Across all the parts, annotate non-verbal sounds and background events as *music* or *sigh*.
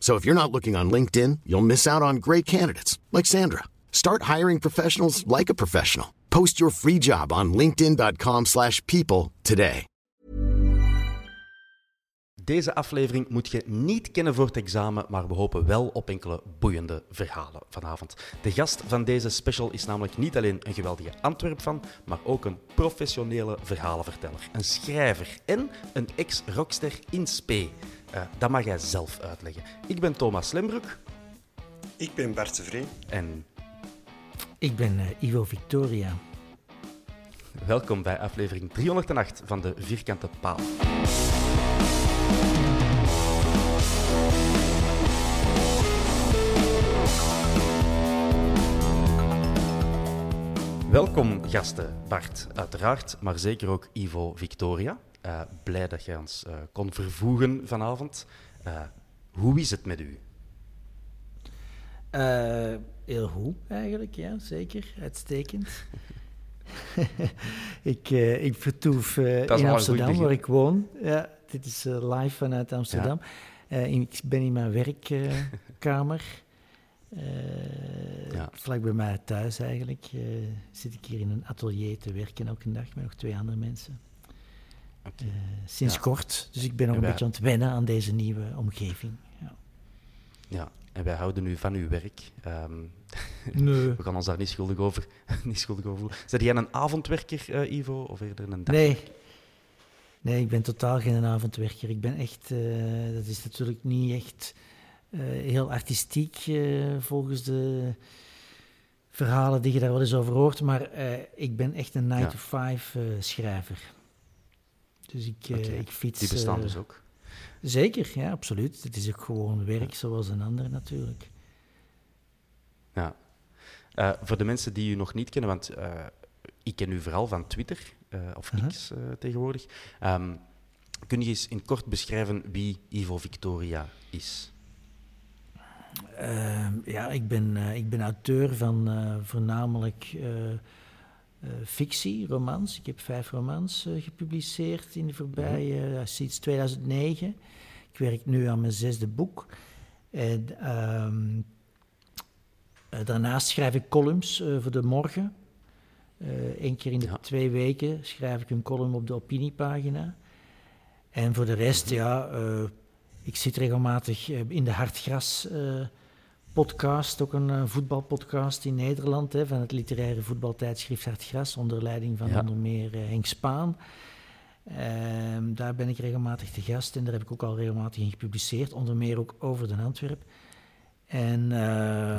So if you're not looking on LinkedIn, you'll miss out on great candidates like Sandra. Start hiring professionals like a professional. Post your free job on linkedin.com/people today. Deze aflevering moet je niet kennen voor het examen, maar we hopen wel op enkele boeiende verhalen vanavond. De gast van deze special is namelijk niet alleen een geweldige Antwerp-fan, maar ook een professionele verhalenverteller, een schrijver en een ex-rockster in spe. Eh, dat mag jij zelf uitleggen. Ik ben Thomas Lembroek Ik ben Bart de Vree. en Ik ben eh, Ivo Victoria. welkom bij aflevering 308 van de Vierkante Paal. Welkom gasten, Bart uiteraard, maar zeker ook Ivo Victoria. Eh, blij dat je ons eh, kon vervoegen vanavond. Eh, hoe is het met u? Heel goed, eigenlijk, ja, zeker. Uitstekend. *laughs* ik, ik vertoef in Amsterdam, waar ik woon. Ja, dit is live vanuit Amsterdam. Ik ben in mijn werkkamer. *laughs* Ja. Vlak bij mij thuis, eigenlijk. zit ik hier in een atelier te werken elke dag met nog twee andere mensen. Eh, sinds Ja. kort. Dus ik ben nog En een wij- beetje aan het wennen aan deze nieuwe omgeving. Ja. Ja, en wij houden nu van uw werk. Ehm, *laughs* Nee. we gaan ons daar niet schuldig over, *laughs* niet schuldig over voelen. Zijn jij een avondwerker, eh, Ivo, of eerder een dag? Nee. Nee, ik ben totaal geen avondwerker. Ik ben echt, eh, dat is natuurlijk niet echt heel artistiek volgens de verhalen die je daar wel eens over hoort, maar ik ben echt een 9-to-5 eh, schrijver. Dus ik, eh, ik fiets. Die bestaan eh, dus ook. Zeker, ja, absoluut. Het is ook gewoon werk zoals een ander natuurlijk. Ja. Eh, voor de mensen die u nog niet kennen, want ik ken u vooral van Twitter, of Aha. X tegenwoordig. Ehm, kun je eens in kort beschrijven wie Ivo Victoria is? Ehm, ja, ik ben, ik ben auteur van voornamelijk eh, fictie, romans. Ik heb vijf romans eh, gepubliceerd in de voorbije, eh, sinds 2009. Ik werk nu aan mijn zesde boek. En, ehm, eh, daarnaast schrijf ik columns voor de morgen. Eén keer in de Ja. twee weken schrijf ik een column op de opiniepagina. En voor de rest, ja, ik zit regelmatig in de Hartgras podcast, ook een eh, voetbalpodcast in Nederland, hè, van het literaire voetbaltijdschrift Hartgras, onder leiding van Ja. onder meer eh, Henk Spaan. Ehm, daar ben ik regelmatig te gast en daar heb ik ook al regelmatig in gepubliceerd, onder meer ook over de Antwerp. En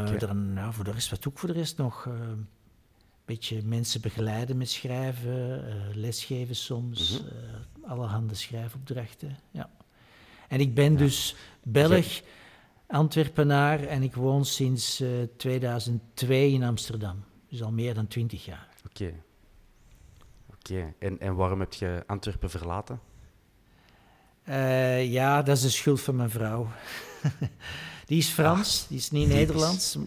Oké. dan, ja, voor de rest, wat doe ik voor de rest nog? Eh, Een beetje mensen begeleiden met schrijven, lesgeven soms, Mhm. eh, allerhande schrijfopdrachten. Ja. En ik ben dus Belg, Antwerpenaar en ik woon sinds eh, 2002 in Amsterdam. Dus al meer dan 20 jaar. Oké. Oké. En, en waarom heb je Antwerpen verlaten? Eh, ja, dat is de schuld van mijn vrouw. *laughs* die is Frans, die is niet. Nederlands.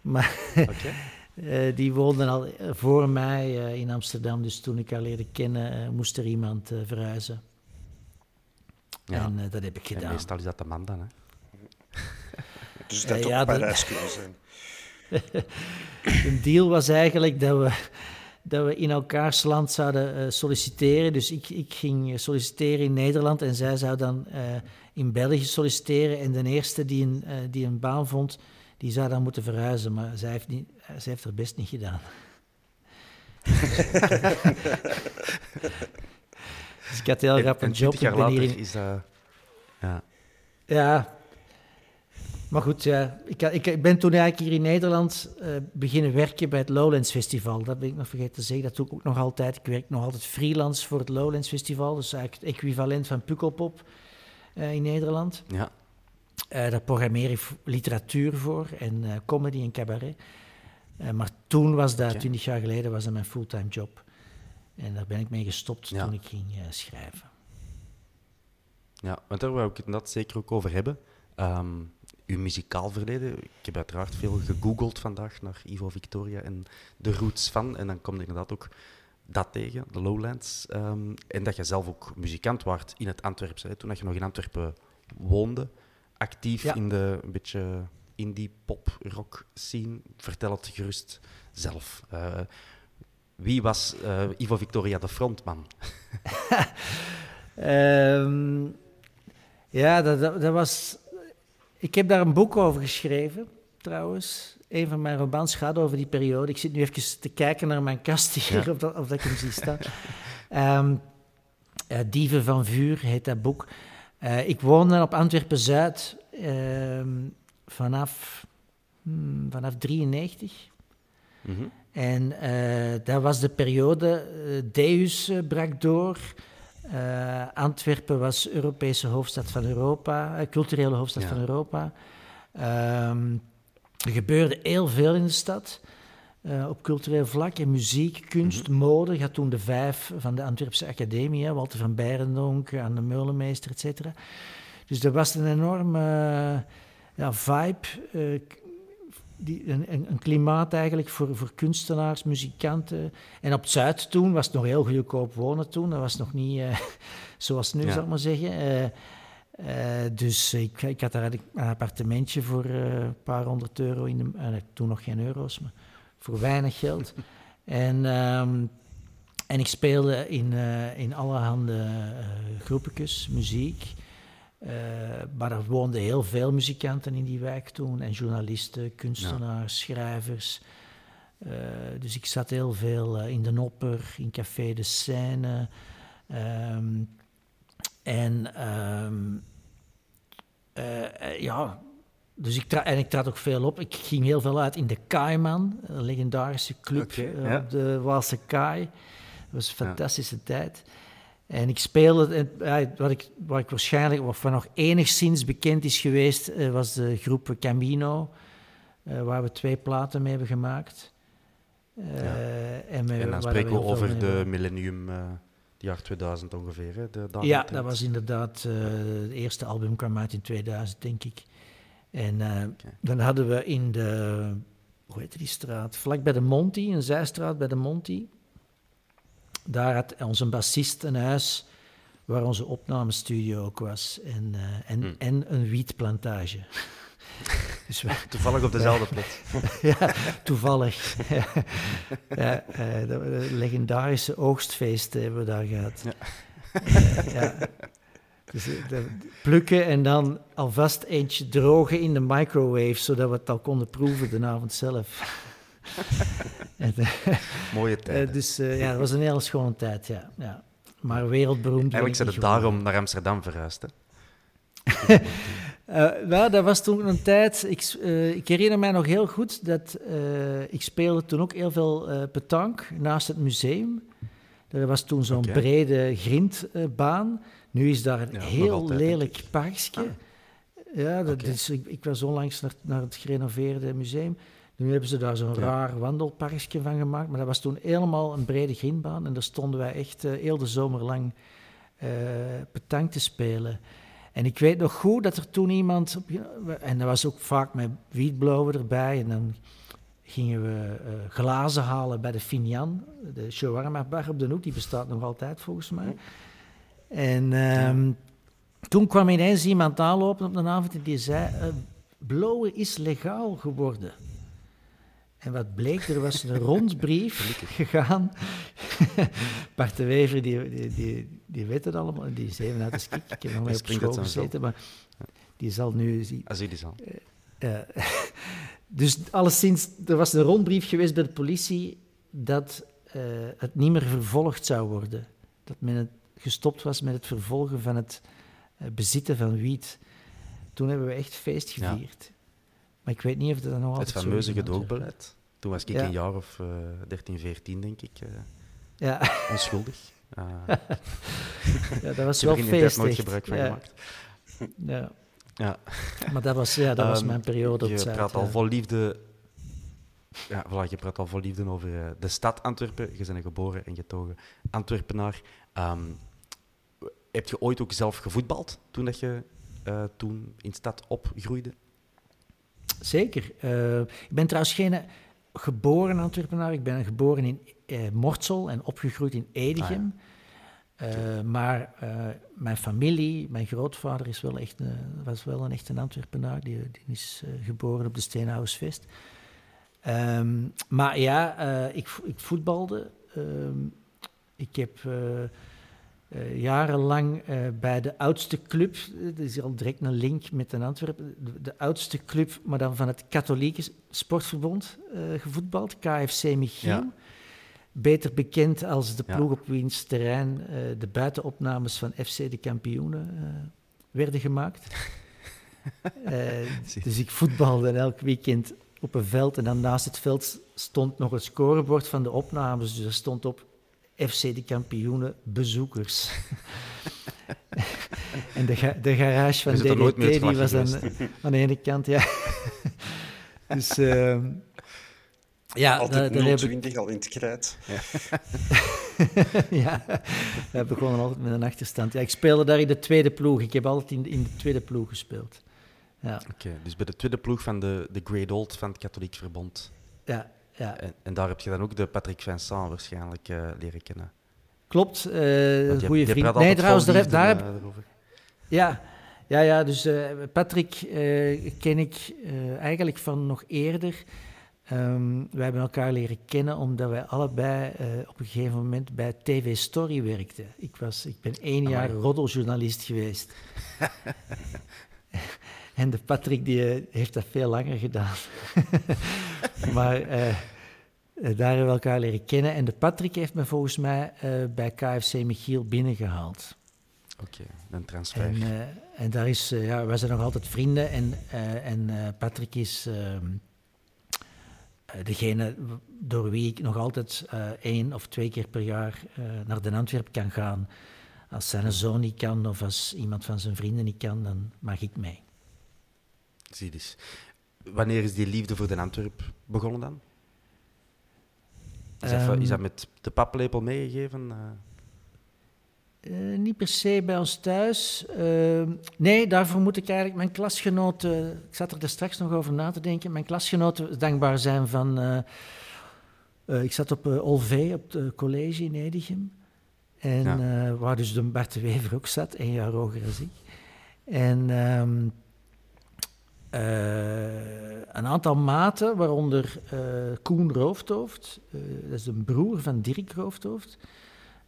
Maar *laughs* Oké. Uh, die woonden al voor mij uh, in Amsterdam. Dus toen ik haar leerde kennen, moest er iemand verhuizen. Ja. En dat heb ik gedaan. En meestal is dat de man dan, hè? Dus dat ja, ook Parijs kunnen zijn. *laughs* de deal was eigenlijk dat we, dat we in elkaars land zouden solliciteren. Dus ik, ik ging solliciteren in Nederland en zij zou dan in België solliciteren. En de eerste die een, die een baan vond, die zou dan moeten verhuizen. Maar zij heeft, niet, zij heeft er best niet gedaan. *laughs* dus ik had heel grappig een job. jaar later hier... is dat... Ja. ja. Maar goed, ja, ik, ik, ben toen eigenlijk hier in Nederland uh, beginnen werken bij het Lowlands Festival. Dat ben ik nog vergeten te zeggen. Dat doe ik ook nog altijd. Ik werk nog altijd freelance voor het Lowlands Festival. Dus eigenlijk het equivalent van Pukkelpop uh, in Nederland. Ja. Uh, daar programmeer ik literatuur voor en comedy en cabaret. Maar toen was dat, twintig jaar geleden, was dat mijn fulltime job. En daar ben ik mee gestopt toen ik ging schrijven. Ja, want daar wou ik het net zeker ook over hebben. Um, uw muzikaal verleden. Ik heb uiteraard veel gegoogeld vandaag naar Ivo Victoria en de roots van. En dan komt inderdaad ook dat tegen, de Lowlands. Um, en dat je zelf ook muzikant waart in het Antwerpse. Toen dat je nog in Antwerpen woonde, actief in de een beetje indie pop rock scene. Vertel het gerust zelf. Uh, wie was uh, Ivo Victoria de frontman? um, *laughs* ja, dat, dat, dat, was. Ik heb daar een boek over geschreven, trouwens. Een van mijn romans gaat over die periode. Ik zit nu even te kijken naar mijn kast hier, ja. of, dat, of dat ik hem zie staan. um, uh, Dieven van Vuur heet dat boek. Uh, ik woonde op Antwerpen Zuid. Uh, vanaf, hmm, vanaf 93. Mm -hmm. En uh, dat was de periode, Deus brak door. Antwerpen was Europese hoofdstad van Europa, culturele hoofdstad ja. van Europa. Um, er gebeurde heel veel in de stad. op cultureel vlak, en muziek, kunst, mm -hmm. mode. Je had toen de vijf van de Antwerpse Academie, hè, Walter van Beirendonk, Anne Meulemeester, et cetera. Dus er was een enorme ja, vibe, die, een, een, klimaat eigenlijk voor, voor kunstenaars, muzikanten. En op het Zuid toen was het nog heel goedkoop wonen toen. Dat was nog niet uh, *laughs* zoals nu, ja. zal ik maar zeggen. Uh, dus ik, ik had daar een appartementje voor een paar honderd euro in de... toen nog geen euro's, maar voor weinig geld. *laughs* en... Um, en ik speelde in, in allerhande groepetjes, muziek. Uh, maar er woonden heel veel muzikanten in die wijk toen. En journalisten, kunstenaars, ja. schrijvers. Uh, dus ik zat heel veel uh, in de Nopper, in Café de Seine. Um, en um, ja, dus ik, en ik trad ook veel op. Ik ging heel veel uit in de Kaiman, een legendarische club okay, ja. op de Waalse Kaai. Dat was een fantastische ja. tijd. En ik speelde, wat ik, wat ik waarschijnlijk, wat nog enigszins bekend is geweest, eh, was de groep Camino, uh, waar we twee platen mee hebben gemaakt. Uh, ja. en, en, dan spreken we over de millennium, uh, jaar 2000 ongeveer. Hè, de ja, dat was inderdaad, het eerste album kwam uit in 2000, denk ik. En okay. dan hadden we in de, hoe heet die straat, vlak bij de Monty, een zijstraat bij de Monty daar had onze bassist een huis waar onze opnamestudio ook was. En, uh, en, hmm. en een wietplantage. *laughs* dus wij, toevallig op dezelfde plek. *laughs* ja, toevallig. *laughs* ja, uh, de, legendarische oogstfeesten hebben we daar gehad. Ja. Uh, ja. Dus de, plukken en dan alvast eentje drogen in de microwave, zodat we het al konden proeven de avond zelf. *laughs* Mooie tijd. Uh, dus uh, ja, dat was een hele schone tijd, ja. ja. Maar wereldberoemd. Eigenlijk zijn het daarom naar Amsterdam verhuisd, hè? *laughs* uh, nou, dat was toen een tijd... Ik, ik herinner mij nog heel goed dat... ik speelde toen ook heel veel petank naast het museum. Er was toen zo'n okay. brede grindbaan. Nu is daar een ja, heel lelijk parkje. Ah. Ja, dat okay. is, ik, ik, was onlangs naar, naar het gerenoveerde museum. Nu hebben ze daar zo'n ja. raar wandelparkje van gemaakt, maar dat was toen helemaal een brede grindbaan en daar stonden wij echt uh, heel de zomer lang uh, petank te spelen. En ik weet nog goed dat er toen iemand, en dat was ook vaak met wietblauwen erbij, en dan gingen we glazen halen bij de Finian, de shawarma bar op de hoek. Die bestaat nog altijd volgens mij. En ehm, toen kwam ineens iemand aanlopen op een avond en die zei: Blowen is legaal geworden. En wat bleek, er was een rondbrief gegaan. *laughs* Bart de Wever, die, die, die, die weet het allemaal, die is even uit de skik. Ik heb nog mee op school gezeten, maar die zal nu... Als hij zal. Uh, *laughs* dus alleszins, er was een rondbrief geweest bij de politie dat uh, het niet meer vervolgd zou worden. Dat men het gestopt was met het vervolgen van het uh, bezitten van wiet. Toen hebben we echt feest gevierd. Maar ik weet niet of dat nog altijd Het fameuze gedoogbeleid. Toen was ik ja. een jaar of uh, 13, 14, denk ik. Uh, ja. *laughs* Onschuldig. Uh, ja, dat was wel feest. Ik heb er nooit gebruik van ja. gemaakt. Ja. ja. Maar dat was, ja, dat was um, mijn periode Je praat al vol liefde... Ja, voilà, je praat al vol liefde over uh, de stad Antwerpen. Je bent geboren en getogen Antwerpenaar. Um, heb je ooit ook zelf gevoetbald toen, dat je, toen in de stad opgroeide? Zeker. Uh, ik ben trouwens geen geboren Antwerpenaar. Ik ben geboren in uh, Mortsel en opgegroeid in Edegem. Ah, ja. uh, maar mijn familie, mijn grootvader is wel echt, was wel een echte Antwerpenaar. Die, die is geboren op de Steenhuisvest. Um, maar ja, ik, ik voetbalde. Um, ik heb uh, jarenlang uh, bij de oudste club, er is al direct een link met een Antwerpen, de, de, oudste club, maar dan van het katholieke sportverbond uh, gevoetbald, KFC Michiel. Ja. Beter bekend als de ploeg op wiens terrein de buitenopnames van FC de kampioenen werden gemaakt. *laughs* dus ik voetbalde elk weekend op een veld en dan naast het veld stond nog het scorebord van de opnames. Dus er stond op FC de kampioenen bezoekers. *laughs* en de, ga de, garage van DDT die was aan, *laughs* aan, de ene kant, ja. *laughs* dus uh, ja, altijd 020 al in het krijt. Ja. ja, we begonnen altijd met een achterstand. Ja, ik speelde daar in de tweede ploeg. Ik heb altijd in, in de tweede ploeg gespeeld. Ja. Oké, okay, dus bij de tweede ploeg van de, de Great Old van het Katholiek Verbond. Ja, ja. En, en, daar heb je dan ook de Patrick Vincent waarschijnlijk uh, leren kennen. Klopt, uh, een goede vriend. Nee, trouwens, daar, daar heb... Ja, ja, ja, dus uh, Patrick ken ik eigenlijk van nog eerder. Um, wij hebben elkaar leren kennen omdat wij allebei op een gegeven moment bij TV Story werkten. Ik, was, ik ben één jaar roddeljournalist geweest. *laughs* en de Patrick die, heeft dat veel langer gedaan. *laughs* maar uh, daar hebben we elkaar leren kennen. En de Patrick heeft me volgens mij uh, bij KFC Michiel binnengehaald. Oké, okay, een transfer. En, uh, en daar is, ja, wij zijn nog altijd vrienden. En, en Patrick is ehm, degene door wie ik nog altijd één of twee keer per jaar naar Den Antwerp kan gaan. Als zijn zoon niet kan of als iemand van zijn vrienden niet kan, dan mag ik mee. Zie dus. Wanneer is die liefde voor Den Antwerp begonnen dan? Is, um, is dat met de paplepel meegegeven? Uh, niet per se bij ons thuis. Uh, nee, daarvoor moet ik eigenlijk mijn klasgenoten. Ik zat er daar straks nog over na te denken. Mijn klasgenoten dankbaar zijn van. Uh, ik zat op Olvé, op het college in Edichem. En ja. waar dus de Bart de Wever ook zat, één jaar hoger als ik. En. Um, uh, een aantal maten, waaronder uh, Koen Roofdhoofd, uh, dat is een broer van Dirk Roofdhoofd.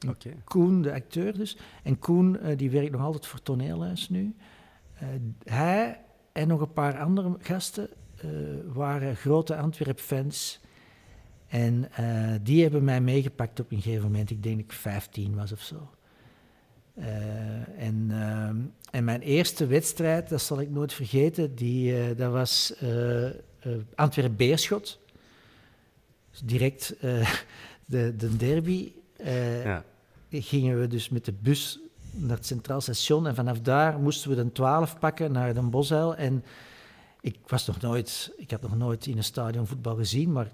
Okay. Koen, de acteur dus. En Koen, die werkt nog altijd voor Toneelhuis nu. hij en nog een paar andere gasten waren grote Antwerp-fans. En die hebben mij meegepakt op een gegeven moment. Ik denk dat ik 15 was of zo. Uh, en, uh, en, mijn eerste wedstrijd, dat zal ik nooit vergeten, die, uh, dat was Antwerp-Beerschot. Dus direct *laughs* de, de derby. Ja. Gingen we dus met de bus naar het Centraal Station en vanaf daar moesten we de 12 pakken naar Den Bosuil. En ik, was nog nooit, ik had nog nooit in een stadion voetbal gezien, maar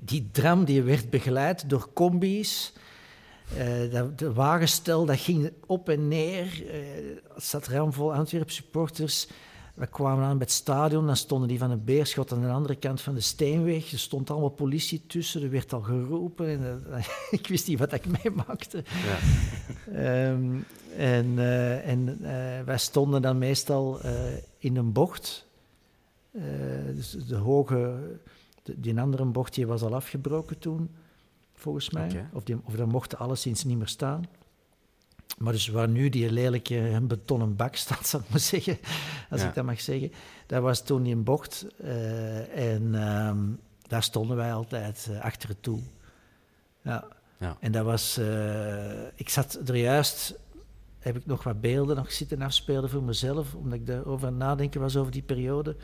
die dram die werd begeleid door combi's. Uh, dat, de wagenstel dat ging op en neer. Uh, het zat ramvol Antwerp supporters. we kwamen aan bij het stadion, dan stonden die van de Beerschot aan de andere kant van de Steenweg. Er stond allemaal politie tussen, er werd al geroepen. En, uh, *laughs* ik wist niet wat ik meemaakte. Ja. um, en uh, en wij stonden dan meestal in een bocht. dus de hoge, de, die andere bocht die was al afgebroken toen, volgens mij. Okay. Of, die, of daar mochten alleszins niet meer staan. Maar dus waar nu die lelijke betonnen bak *laughs* staat, zal ik maar zeggen, als ik dat mag zeggen, dat was toen in bocht. Uh, en um, daar stonden wij altijd uh, achter het doel. Ja. ja. En dat was, uh, ik zat er juist, heb ik nog wat beelden nog zitten afspelen voor mezelf, omdat ik daarover aan nadenken was over die periode.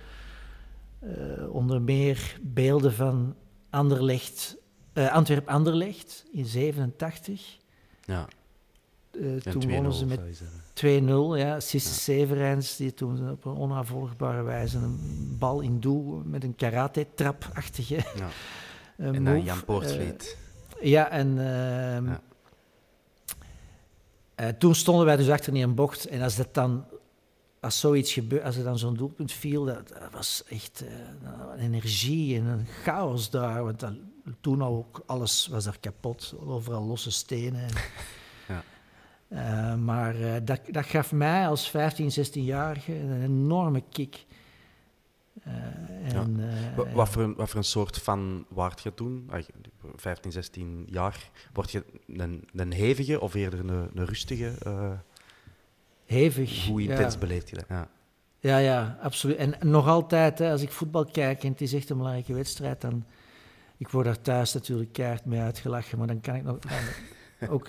onder meer beelden van Anderlecht, Antwerp-Anderlecht in 87. Ja. Uh, toen wonnen ze met 2-0. Ja, Sisse ja. Severijns, die toen op een onafvolgbare wijze een bal in doel met een karate-trap-achtige ja. *laughs* uh, en dan Jan Poortvliet. Uh, ja, en ehm, ja. toen stonden wij dus achter in een bocht. En als dat dan, als zoiets gebeurt, als er dan zo'n doelpunt viel, dat, dat was echt een energie en een chaos daar. Want dat, toen ook alles was er kapot, overal losse stenen. *laughs* En, Uh, maar uh, dat, dat gaf mij als 15, 16-jarige een enorme kick. Uh, en, ja. wat, voor een, wat voor een soort van waard je toen? 15, 16 jaar. Word je een, een hevige of eerder een, een rustige? Hevig. Hoe intens ja. beleefd je dat? Ja. ja, ja, absoluut. En nog altijd, hè, als ik voetbal kijk en het is echt een belangrijke wedstrijd, dan... Ik word daar thuis natuurlijk keihard mee uitgelachen, maar dan kan ik nog... ook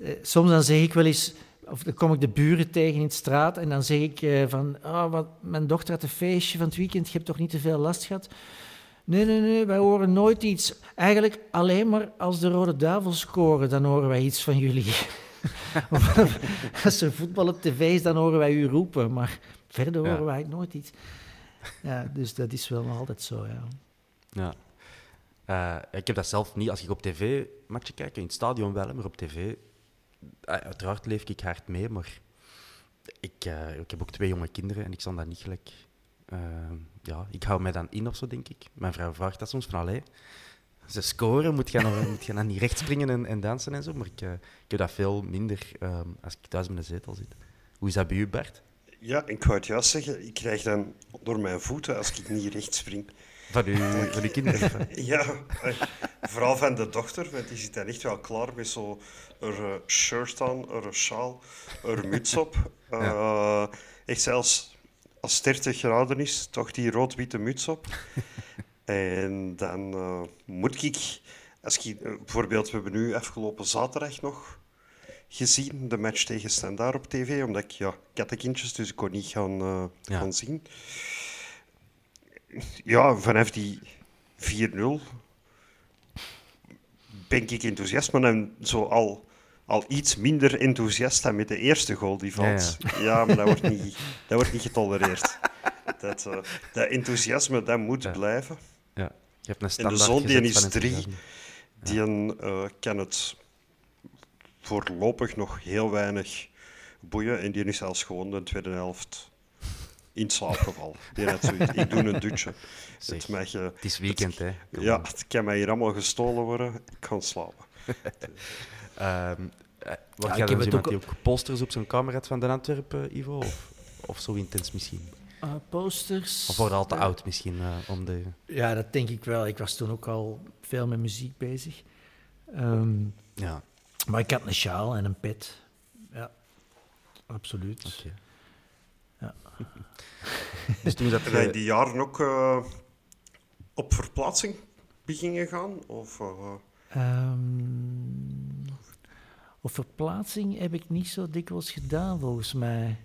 eh, soms dan zeg ik wel eens, of dan kom ik de buren tegen in de straat en dan zeg ik uh, van, oh, wat, mijn dochter had een feestje van het weekend, je hebt toch niet te veel last gehad? Nee, nee, nee, wij horen nooit iets. Eigenlijk alleen maar als de Rode Duivels scoren, dan horen wij iets van jullie. *laughs* of als er voetbal op tv is, dan horen wij u roepen, maar verder horen ja. wij nooit iets. Ja, dus dat is wel altijd zo, ja. Ja. Uh, ik heb dat zelf niet. Als ik op tv matchen kijk, in het stadion wel, maar op tv Ah, uiteraard leef ik hard mee, maar ik, uh, ik heb ook twee jonge kinderen en ik zal dat niet gelijk. Ja, ik hou mij dan in of zo, denk ik. Mijn vrouw vraagt dat soms van, allee, ze scoren, moet je dan, *laughs* moet je dan niet recht springen en, en dansen en zo? Maar ik, ik heb dat veel minder um, als ik thuis in de zetel zit. Hoe is dat bij u, Bert? Ja, ik wou het juist zeggen, ik krijg dan door mijn voeten als ik niet recht spring. Van uw, van uw kinderen? *laughs* ja, vooral van de dochter, want die zit dan echt wel klaar met zo'n uh, shirt aan, een sjaal, er een muts op. Ja. Echt zelfs als het 30 graden is, toch die rood-witte muts op. en dan uh, moet ik, als ik, bijvoorbeeld, we hebben nu afgelopen zaterdag nog gezien, de match tegen Standaard op tv, omdat ik, ja, kattenkindjes, dus ik kon niet gaan, uh, ja. gaan zien ja, vanaf die 4-0 ben ik enthousiast, maar dan zo al, al iets minder enthousiast dan met de eerste goal die valt. Ja, ja. ja maar dat wordt niet, dat wordt niet getolereerd. Dat, uh, dat enthousiasme, dat moet ja. blijven. Ja. Je hebt een en de zon die is drie, die een, uh, kan het voorlopig nog heel weinig boeien. En die is zelfs gewoon de tweede helft in slaapgeval. Die zoiets. *laughs* Ik doe een dutje. Het, mag, uh, het is weekend, het, hè? Ja, het kan mij hier allemaal gestolen worden. Ik kan slapen. um, *laughs* wat ja, iemand die ook posters op zijn camera van de Antwerpen, Ivo? Of, of zo intens misschien? Uh, posters. Of wordt al te oud misschien uh, om de. Ja, dat denk ik wel. Ik was toen ook al veel met muziek bezig. Um, ja. Maar ik had een sjaal en een pet. Ja, absoluut. Okay. *laughs* Dus toen dat jij die jaren ook uh, op verplaatsing beginnen gaan? Of, uh... um, op verplaatsing heb ik niet zo dikwijls gedaan, volgens mij.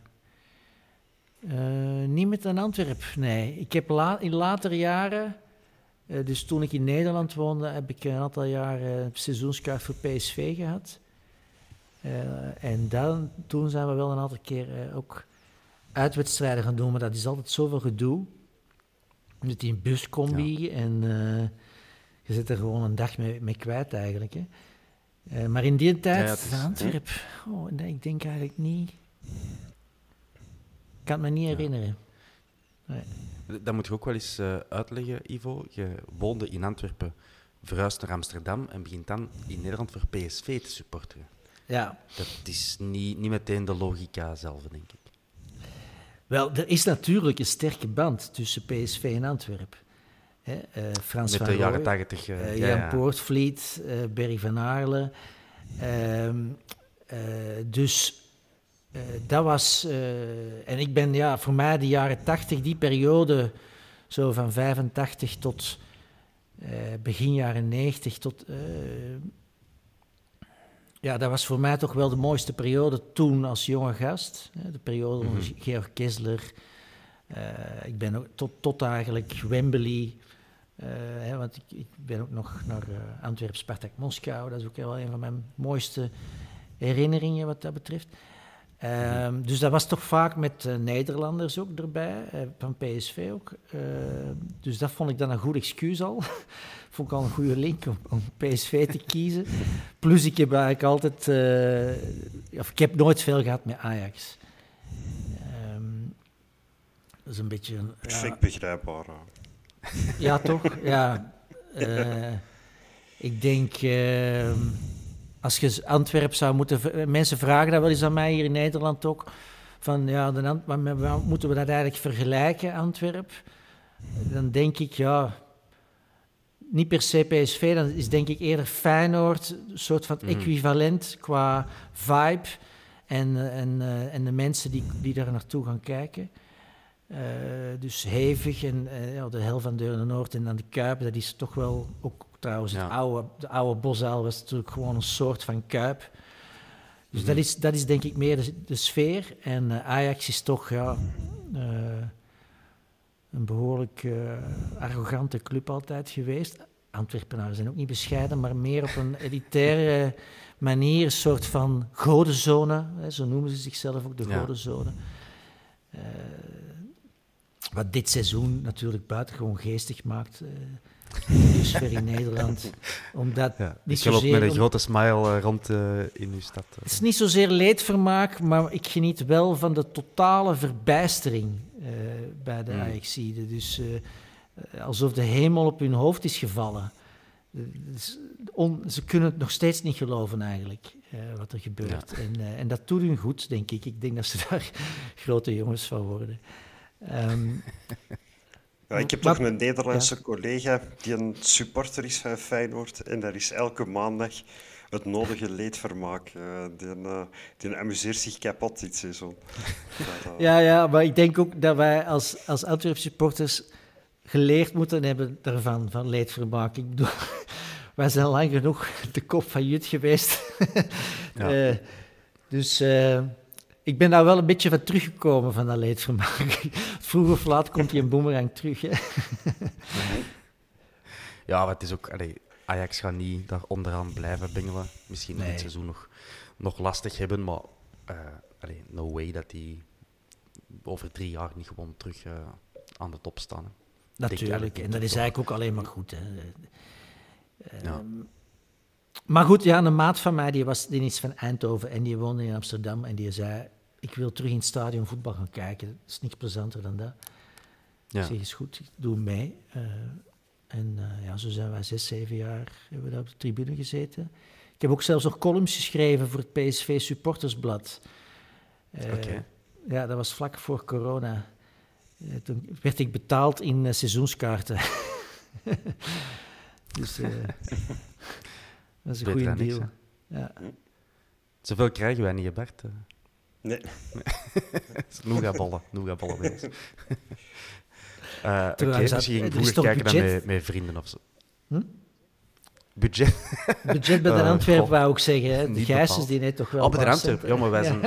Uh, niet met een Antwerp, nee. Ik heb la in latere jaren, dus toen ik in Nederland woonde, heb ik een aantal jaren een seizoenskaart voor PSV gehad. en dan, toen zijn we wel een aantal keer ook uitwedstrijden gaan doen, maar dat is altijd zoveel gedoe. Met die buscombi en uh, je zit er gewoon een dag mee, mee kwijt eigenlijk. Hè. Uh, maar in die tijd, ja, is, Antwerp, oh, nee, ik denk eigenlijk niet. kan het me niet herinneren. Nee. Dat moet je ook wel eens uh, uitleggen, Ivo. Je woonde in Antwerpen, verhuisde naar Amsterdam en begint dan in Nederland voor PSV te supporteren. Ja. Dat is niet, niet meteen de logica zelf, denk ik. Wel, er is natuurlijk een sterke band tussen PSV en Antwerpen. Hè, uh, Frans Met van de jaren tachtig. uh, ja, Jan ja. Poortvliet, Berry van Aarle. Ehm, dus dat was... en ik ben ja, voor mij de jaren tachtig, die periode, zo van 85 tot begin jaren 90 tot... ja, dat was voor mij toch wel de mooiste periode toen als jonge gast. De periode van mm -hmm. Georg Kessler. ik ben ook tot, tot eigenlijk Wembley... Uh, hè, want ik, ik, ben ook nog naar uh, Antwerpen, Spartak, Moskou. Dat is ook wel een van mijn mooiste herinneringen wat dat betreft. Uh, dus dat was toch vaak met uh, Nederlanders ook erbij, van PSV ook. dus dat vond ik dan een goed excuus al. *laughs* vond ik al een goede link om, om PSV te *laughs* kiezen. Plus ik heb eigenlijk altijd... of ik heb nooit veel gehad met Ajax. Um, dat is een beetje... Een, Perfect ja, begrijpbaar. ja, toch? Ja. *laughs* Ik denk, als je Antwerp zou moeten... Mensen vragen dat wel eens aan mij hier in Nederland ook. Van, ja, dan, maar, moeten we dat eigenlijk vergelijken, Antwerp? Dan denk ik, ja... Niet per se PSV, dan is denk ik eerder Feyenoord... een soort van mm. equivalent qua vibe... En, en, uh, en de mensen die, die daar naartoe gaan kijken... Uh, dus hevig en uh, ja, de hel van Deurne-Noord en dan de Kuip, dat is toch wel ook trouwens ja. het oude, de oude Bosuil was natuurlijk gewoon een soort van Kuip. Dus mm. dat, is, dat is denk ik meer de, de sfeer. En uh, Ajax is toch ja, een behoorlijk arrogante club altijd geweest. Antwerpenaren zijn ook niet bescheiden, maar meer op een elitaire *laughs* manier, een soort van godenzone, hè, zo noemen ze zichzelf ook, de Ja. godenzone. Uh, wat dit seizoen natuurlijk buitengewoon geestig maakt. *laughs* De sfeer in Nederland. Omdat Ja, niet ik loop zozeer met een grote smile eh, rond eh, in uw stad. eh. Het is niet zozeer leedvermaak, maar ik geniet wel van de totale verbijstering bij de Mm. Ajaxiden. Dus alsof de hemel op hun hoofd is gevallen. Dus on- ze kunnen het nog steeds niet geloven eigenlijk, wat er gebeurt. En, en dat doet hun goed, denk ik. Ik denk dat ze *laughs* daar grote jongens van worden. Ehm, Ja, ik heb Maar- toch een Nederlandse collega die een supporter is van Feyenoord. En daar is elke maandag het nodige leedvermaak. eh die, eh, die amuseert zich kapot dit seizoen. Eh, Ja, ja, maar ik denk ook dat wij als, als Antwerp supporters geleerd moeten hebben daarvan, van leedvermaak. Ik bedoel, *laughs* wij zijn lang genoeg de kop van Jut geweest. *laughs* Ja. Eh, dus eh, ik ben daar wel een beetje van teruggekomen van dat leedvermaak. *laughs* Vroeg of laat komt die een boemerang terug. Hè. *laughs* Ja, maar het is ook... allee, Ajax gaat niet daar onderaan blijven bingelen. Misschien Nee. dit seizoen nog, nog lastig hebben, maar eh, allee, no way dat die over drie jaar niet gewoon terug eh, aan de top staan. hè. Natuurlijk, en dat is eigenlijk ook alleen maar goed. Hè. Ja. Ehm, Maar goed, ja, een maat van mij die, was, die is van Eindhoven en die woonde in Amsterdam. En die zei, ik wil terug in het stadion voetbal gaan kijken. Dat is niks plezanter dan dat. Ja. Ik zeg, is goed, ik doe mee. Eh, en eh, ja, zo zijn wij zes, zeven jaar hebben we daar op de tribune gezeten. Ik heb ook zelfs nog columns geschreven voor het PSV Supportersblad. Oké. Ja, dat was vlak voor corona. Toen werd ik betaald in seizoenskaarten. *laughs* dus *laughs* dat is een goede dan niks, deal. Ja. Zoveel krijgen wij niet, Bart. *laughs* *laughs* Eh, Nee. Bij ons. Eh, Oké, dus ze- je er ging vroeger kijken dan met, met vrienden of zo. Hm? Budget? Budget bij de *laughs* Eh, Antwerpen wou ik zeggen. Hè. De bepaald. die net toch wel... Oh, bij de Antwerpen. Ja, maar wij zijn,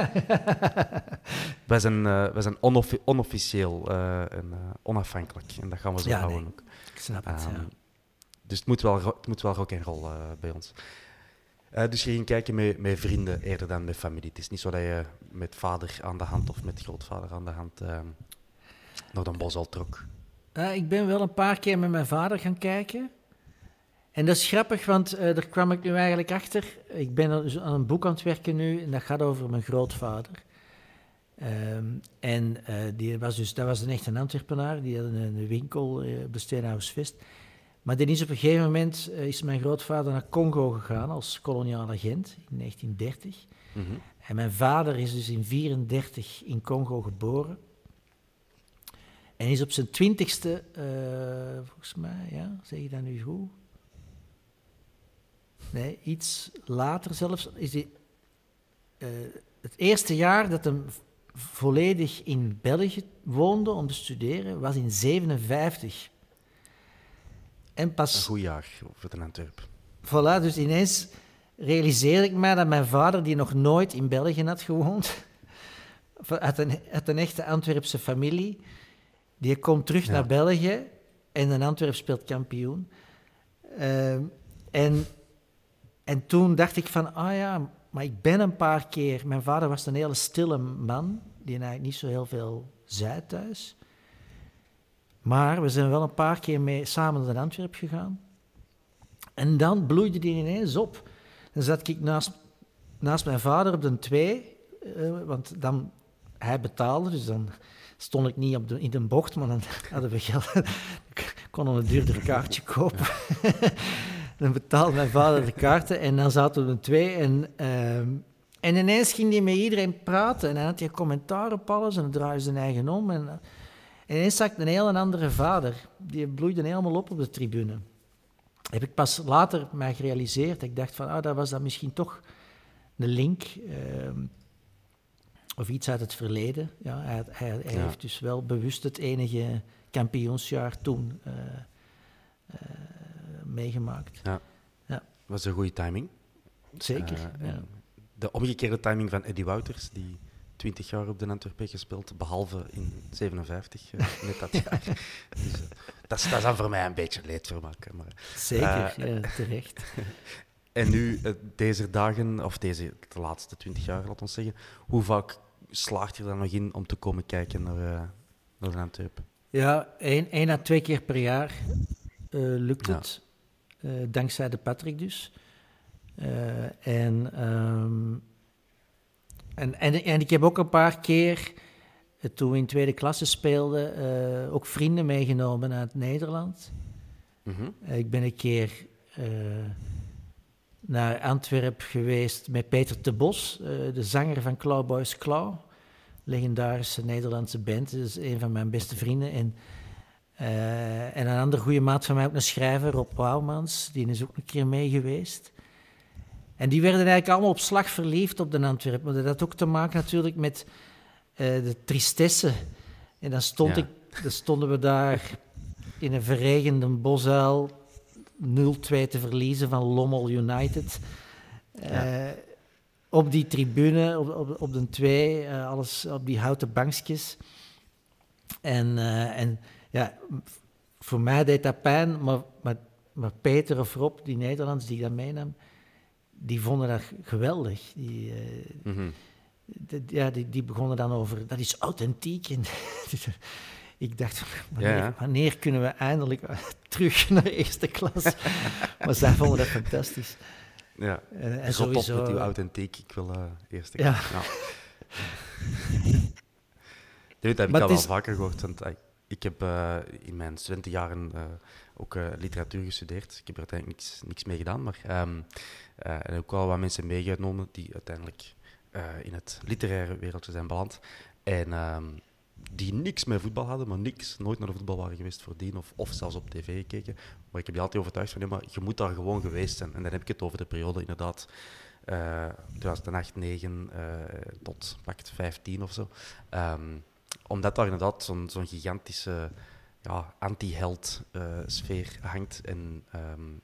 wij zijn, eh, wij zijn onoffi- onofficieel eh, en eh, onafhankelijk. En dat gaan we zo Ja, houden nee. ook. Ik snap het, Ehm, ja. Dus het moet wel, het moet wel rock en roll eh, bij ons. Eh, dus je ging kijken met, met vrienden eerder dan met familie. Het is niet zo dat je met vader aan de hand of met grootvader aan de hand ehm naar Den Bosch al trok. Eh, ik ben wel een paar keer met mijn vader gaan kijken. En dat is grappig, want eh, daar kwam ik nu eigenlijk achter. Ik ben aan een boek aan het werken nu en dat gaat over mijn grootvader. Ehm, en die was dus, dat was een echte Antwerpenaar, die had een, een winkel uh, op de Steenhuisvest. Maar dan is op een gegeven moment is mijn grootvader naar Congo gegaan als koloniaal agent in 1930. Mhm. En mijn vader is dus in 1934 in Congo geboren. En is op zijn twintigste, uh, volgens mij, ja, zeg je dat nu goed? Nee, iets later zelfs, is hij uh, het eerste jaar dat hij volledig in België woonde om te studeren, was in 57. En pas... Een goed jaar voor de Antwerp. Voilà, dus ineens realiseerde ik mij dat mijn vader, die nog nooit in België had gewoond, *laughs* uit een, uit een echte Antwerpse familie, die komt terug naar België en een Antwerp speelt kampioen. Ehm, en, en toen dacht ik van, ah ja, maar ik ben een paar keer... Mijn vader was een hele stille man, die eigenlijk niet zo heel veel zei thuis. Maar we zijn wel een paar keer mee samen naar Antwerp gegaan. En dan bloeide die ineens op. Dan zat ik naast, naast mijn vader op de twee, uh, want dan, hij betaalde, dus dan stond ik niet op de, in de bocht, maar dan *laughs* hadden we geld. *laughs* ik kon een duurder kaartje kopen. *laughs* dan betaalde mijn vader de kaarten en dan zaten we twee. En, uh, en ineens ging hij met iedereen praten en dan had hij commentaar op alles en dan draaide zijn eigen om. En, en ineens zag ik een heel andere vader. Die bloeide helemaal op op de tribune heb ik pas later mij gerealiseerd. Ik dacht van, ah, dat was dan misschien toch een link ehm, of iets uit het verleden. Ja, hij, hij, heeft dus wel bewust het enige kampioensjaar toen uh, uh, meegemaakt. Ja. ja, was een goede timing. Zeker. Uh, ja. De omgekeerde timing van Eddie Wouters, die 20 jaar op de Antwerpen gespeeld, behalve in 57, uh, net dat jaar. *laughs* dus, dat, is, dat is dan voor mij een beetje leedvermaak. Maar, Zeker, uh, ja, *laughs* terecht. en nu, deze dagen, of deze de laatste 20 jaar, laat ons zeggen, hoe vaak slaagt je er dan nog in om te komen kijken naar, naar de Antwerpen? Ja, één, één à twee keer per jaar lukt het. dankzij de Patrick dus. en... Um, en, en, en ik heb ook een paar keer, eh, toen we in tweede klasse speelden, uh, ook vrienden meegenomen uit Nederland. Mm -hmm. ik ben een keer uh, naar Antwerpen geweest met Peter de Bos, de zanger van Clawboys Claw. Legendarische Nederlandse band, is een van mijn beste vrienden. En, en een andere goede maat van mij, ook een schrijver, Rob Wouwmans, die is ook een keer mee geweest. En die werden eigenlijk allemaal op slag verliefd op de Antwerpen. Maar dat had ook te maken natuurlijk met de tristesse. En dan, stond ik, dan stonden we daar in een verregende bosuil 0-2 te verliezen van Lommel United. Uh, op die tribune, op, op, op de twee, uh, alles op die houten bankjes. En, en ja, voor mij deed dat pijn, maar, maar, maar Peter of Rob, die Nederlands die dat meenam, die vonden dat geweldig. Die, uh, ja, die, die begonnen dan over, dat is authentiek. En *laughs* ik dacht, wanneer, wanneer, kunnen we eindelijk terug naar de eerste klas? *laughs* maar zij vonden dat fantastisch. Ja, en, en sowieso... met uw authentiek, ik wil uh, eerste klas. Ja. *laughs* Dit heb ik al wel vaker gehoord, want ik heb uh, in mijn studentenjaren ook literatuur gestudeerd. Ik heb er uiteindelijk niks, niks mee gedaan, maar um, uh, en ook wel wat mensen meegenomen die uiteindelijk uh, in het literaire wereldje zijn beland. En um, die niks met voetbal hadden, maar niks, nooit naar de voetbal waren geweest voordien of, of zelfs op tv gekeken. Maar ik heb die altijd overtuigd van, nee, maar je moet daar gewoon geweest zijn. En dan heb ik het over de periode inderdaad uh, 2008, 9 uh, tot pakt 15 of zo. Um, omdat daar inderdaad zo'n gigantische ja, anti-held uh, sfeer hangt en um,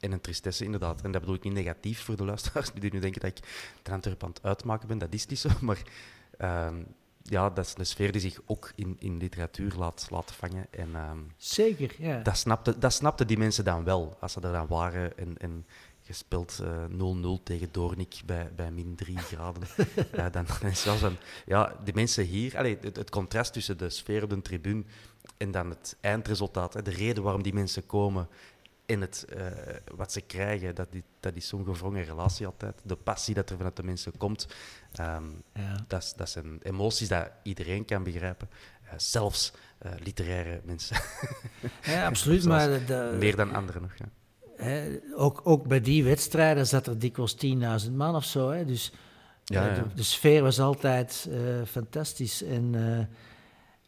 en een tristesse, inderdaad. En dat bedoel ik niet negatief voor de luisteraars *laughs* die nu denken dat ik de Antwerp aan het uitmaken ben. Dat is niet zo, *laughs* maar uh, ja, dat is een sfeer die zich ook in, in literatuur laat, laat vangen. En, uh, Zeker, ja. Dat snapten dat snapte die mensen dan wel, als ze er dan waren en, en gespeeld 0-0 uh, tegen Doornik bij, bij min 3 graden. ja, *laughs* dan, dan is wel Ja, die mensen hier... Allee, het, het, contrast tussen de sfeer op de tribune en dan het eindresultaat, hè, de reden waarom die mensen komen en het, eh, wat ze krijgen, dat, die, dat is zo'n gevrongen relatie altijd. De passie dat er vanuit de mensen komt, ehm, Ja. dat, zijn emoties dat iedereen kan begrijpen. Eh, zelfs eh, literaire mensen, Ja, absoluut. *laughs* Maar de- meer dan anderen nog. Ja. hè, ook, ook bij die wedstrijden zat er dikwijls 10.000 man of zo. Hè. Dus Ja. De, de sfeer was altijd fantastisch. En,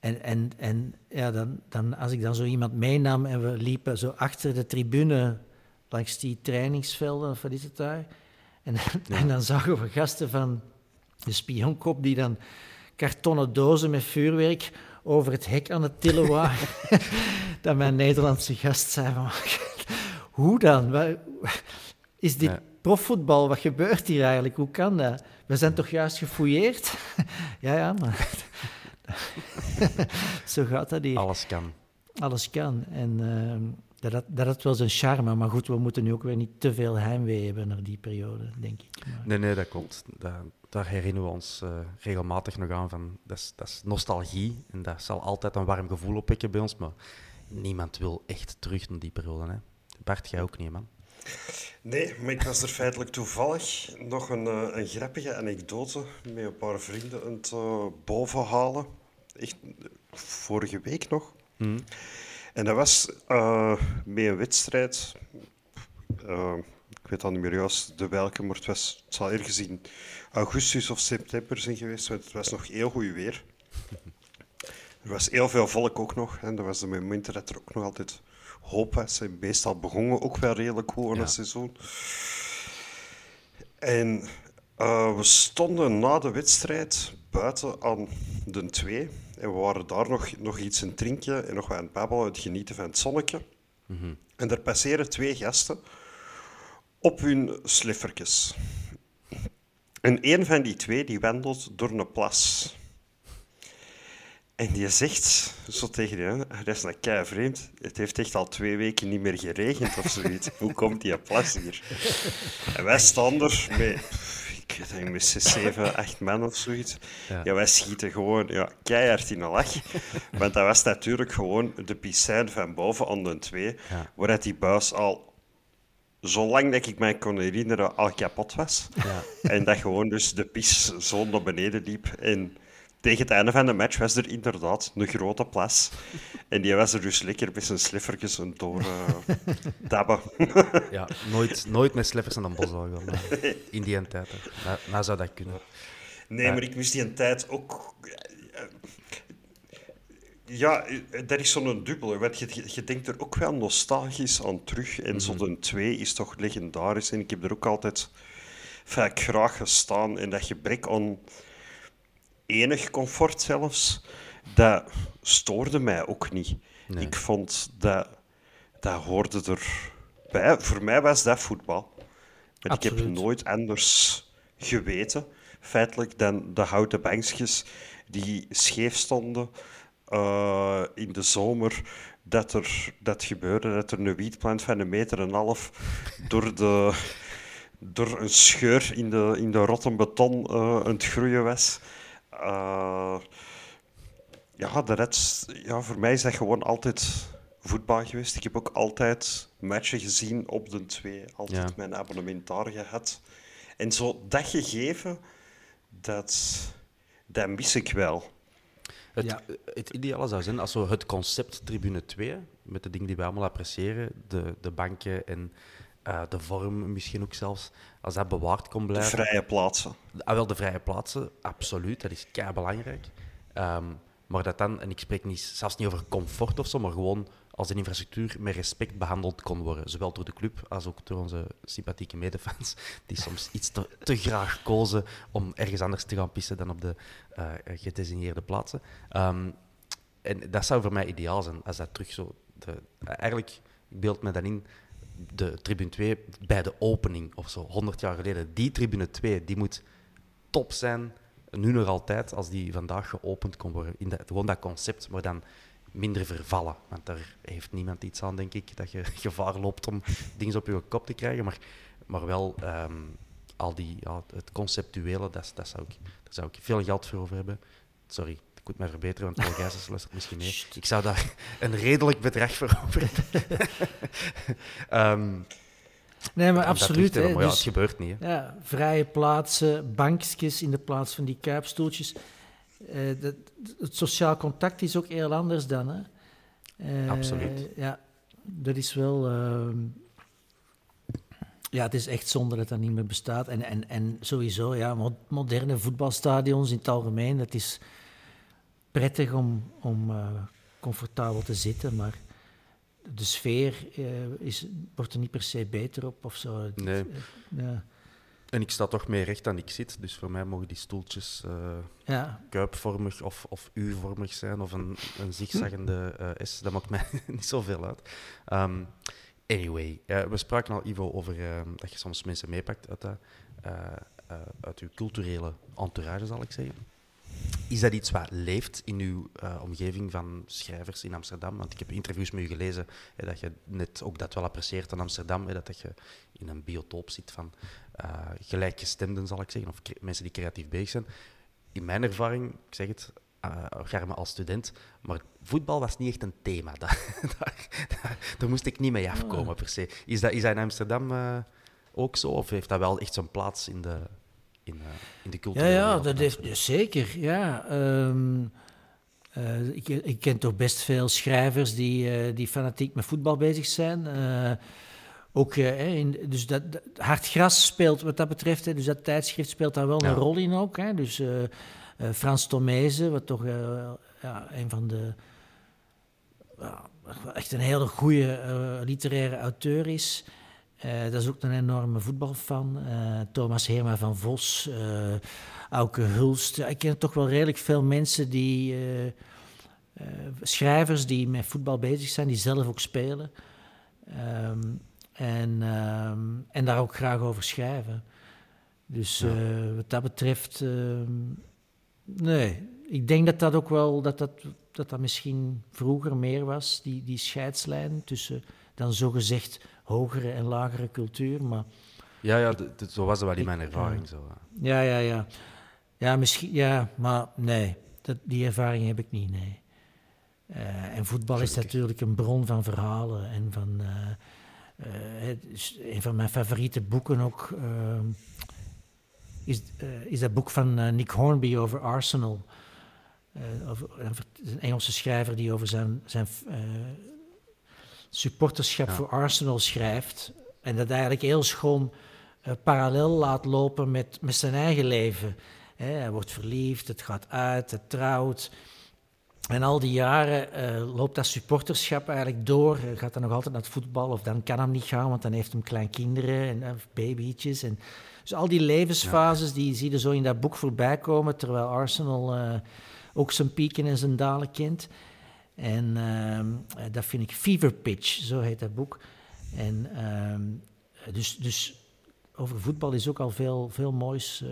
en, en, en ja, dan, dan, als ik dan zo iemand meenam en we liepen zo achter de tribune langs die trainingsvelden, of wat is het daar? En, en dan zagen we gasten van de spionkop die dan kartonnen dozen met vuurwerk over het hek aan het tillen waren. *laughs* dat mijn Nederlandse gast zei van, *laughs* hoe dan? Is dit Ja. profvoetbal? Wat gebeurt hier eigenlijk? Hoe kan dat? We zijn toch juist gefouilleerd? *laughs* ja, ja, maar... *laughs* Zo gaat dat hier. Alles kan. Alles kan. En ehm, dat, had, dat had wel zijn charme. Maar goed, we moeten nu ook weer niet te veel heimwee hebben naar die periode, denk ik. Maar, Nee, nee, dat klopt. Daar, daar herinneren we ons eh, regelmatig nog aan van. Dat is, dat is nostalgie en dat zal altijd een warm gevoel opwekken bij ons, maar niemand wil echt terug naar die periode. Hè. Bart, jij ook niet, man. Nee, maar ik was er feitelijk toevallig nog een, eh, een grappige anekdote met een paar vrienden aan het eh, bovenhalen. Echt vorige week nog. En dat was eh met een wedstrijd. eh, ik weet al niet meer juist de welke, maar het, was, het zal ergens in augustus of september zijn geweest. Want het was nog heel goed weer. *laughs* Er was heel veel volk ook nog. En dat was de momenten dat er ook nog altijd hoop was. En meestal begonnen ook wel redelijk goed aan Ja. het seizoen. En eh, we stonden na de wedstrijd buiten aan de 2. En we waren daar nog, nog iets aan drinken en nog wat aan het babbelen, het genieten van het zonnetje. En er passeren twee gasten op hun sliffertjes. En een van die twee die wandelt door een plas. En die zegt zo tegen je, dat is een kei vreemd. Het heeft echt al twee weken niet meer geregend of zoiets. *laughs* Hoe komt die plas hier? En wij staan er met, ik met zes, zeven, acht man of zoiets. Ja. Ja, wij schieten gewoon ja, keihard in een lach. Want dat was natuurlijk gewoon de piscijn van boven aan de twee, Ja. waar dat die buis al, zolang dat ik mij kon herinneren, al kapot was. Ja. En dat gewoon dus de pis zo naar beneden liep. En tegen het einde van de match was er inderdaad een grote plas. En die was er dus lekker met zijn sliffertjes aan door eh *laughs* dabben. Ja, nooit, nooit met sleffers aan een bos In die tijd. Nou, nou zou dat kunnen. Nee, Ja. maar ik moest die een tijd ook... eh, Ja, eh, dat is zo'n dubbele. Want je, denkt er ook wel nostalgisch aan terug. En zo'n 2 is toch legendarisch. En ik heb er ook altijd vaak graag gestaan. En dat gebrek aan enig comfort zelfs, dat stoorde mij ook niet. Nee. Ik vond dat... Dat hoorde erbij. Voor mij was dat voetbal. Want ik heb nooit anders geweten, feitelijk, dan de houten bankjes die scheef stonden eh, in de zomer. Dat er dat gebeurde, dat er een wietplant van een meter en een half door, de, door een scheur in de, in de rotte beton eh, aan het groeien was. Eh, ja, de rest, ja, voor mij is dat gewoon altijd voetbal geweest. Ik heb ook altijd matchen gezien op de twee. Altijd Ja. mijn abonnement daar gehad. En zo dat gegeven, dat, dat mis ik wel. Het, Ja. het ideale zou zijn als we het concept Tribune 2, met de dingen die we allemaal appreciëren, de, de banken en eh, de vorm misschien ook zelfs, als dat bewaard kon De blijven. vrije plaatsen. Ah, wel, de vrije plaatsen, absoluut, dat is kei belangrijk. Ehm, maar dat dan, en ik spreek niet, zelfs niet over comfort of zo, maar gewoon als een infrastructuur met respect behandeld kon worden. Zowel door de club als ook door onze sympathieke medefans, die soms iets te, te graag kozen om ergens anders te gaan pissen dan op de eh, gedesigneerde plaatsen. Ehm, en dat zou voor mij ideaal zijn, als dat terug zo... De, eigenlijk, ik beeld me dan in, de tribune 2 bij de opening of zo, 100 jaar geleden. Die tribune 2, die moet top zijn, nu nog altijd, als die vandaag geopend kon worden. In gewoon dat concept, maar dan minder vervallen. Want daar heeft niemand iets aan, denk ik, dat je *laughs* gevaar loopt om dingen op je kop te krijgen. Maar, maar wel ehm, al die, ja, het conceptuele, dat, dat zou ik, daar zou ik veel geld voor over hebben. Sorry, moet mij verbeteren, want Paul Gijsens luistert misschien mee. Ik zou daar *laughs* een redelijk bedrag voor over um, *laughs* Nee, maar absoluut. Hè, maar ja, dus, het gebeurt niet. Hè. Ja, vrije plaatsen, bankjes in de plaats van die kuipstoeltjes. Uh, dat, het sociaal contact is ook heel anders dan. Hè. Uh, absoluut. Ja, dat is wel. Uh, ja, het is echt zonde dat dat niet meer bestaat. En, en, en sowieso, ja, moderne voetbalstadions in het algemeen, dat is prettig om, om uh, comfortabel te zitten, maar de sfeer uh, is, wordt er niet per se beter op of zo. Nee. Ja. En ik sta toch meer recht dan ik zit, dus voor mij mogen die stoeltjes ja. kuipvormig of, of U-vormig zijn of een, een zigzaggende S. Dat maakt mij *laughs* niet zoveel uit. Um, anyway, we spraken al, Ivo, over dat je soms mensen meepakt uit, dat, uit je culturele entourage, zal ik zeggen. Is dat iets wat leeft in uw uh, omgeving van schrijvers in Amsterdam? Want ik heb interviews met u gelezen hè, dat je net ook dat wel apprecieert aan Amsterdam. Hè, dat je in een biotoop zit van uh, gelijkgestemden, zal ik zeggen, of mensen die creatief bezig zijn. In mijn ervaring, ik zeg het, uh, Garme als student, maar voetbal was niet echt een thema. *laughs* daar, daar, daar, moest ik niet mee afkomen, per se. Is dat, is dat in Amsterdam ook zo? Of heeft dat wel echt zo'n plaats in de, in, uh, in de cultuur. Ja, ja dat heeft, zeker. Ja. Um, uh, ik, ik, ken toch best veel schrijvers die, uh, die fanatiek met voetbal bezig zijn. ook, in, dus dat, dat, Hard Gras speelt wat dat betreft, hè, dus dat tijdschrift speelt daar wel ja. een rol in ook. Hè, dus Frans Tomezen, wat toch ja, een van de... echt een hele goede literaire auteur is... Uh, dat is ook een enorme voetbalfan. Uh, Thomas Herma van Vos, uh, Auke Hulst. ik ken toch wel redelijk veel mensen die... schrijvers die met voetbal bezig zijn, die zelf ook spelen. Um, en, um, en daar ook graag over schrijven. Dus ja. wat dat betreft... Ehm, nee, ik denk dat dat ook wel... Dat dat, dat dat misschien vroeger meer was, die, die scheidslijn tussen dan zogezegd hogere en lagere cultuur. Maar ja, ja zo was het wel in mijn ervaring. Zo. Ja, ja, ja. Ja, misschien, ja maar nee, dat, die ervaring heb ik niet, nee. Uh, en voetbal is natuurlijk een bron van verhalen en van... Uh, uh, een van mijn favoriete boeken ook is, is dat boek van Nick Hornby over Arsenal. Over, een Engelse schrijver die over zijn, zijn supporterschap voor Arsenal schrijft. En dat eigenlijk heel schoon uh, parallel laat lopen met, met zijn eigen leven. hij wordt verliefd, het gaat uit, het trouwt. En al die jaren uh, loopt dat supporterschap eigenlijk door. Hij gaat dan nog altijd naar het voetbal, of dan kan hem niet gaan, want dan heeft hem kleinkinderen en uh, babytjes. En, dus al die levensfases, die zie je zo in dat boek voorbij komen, terwijl Arsenal ook zijn pieken en zijn dalen kent. En uh, dat vind ik Fever Pitch, zo heet dat boek. En uh, dus, dus over voetbal is ook al veel, veel moois uh,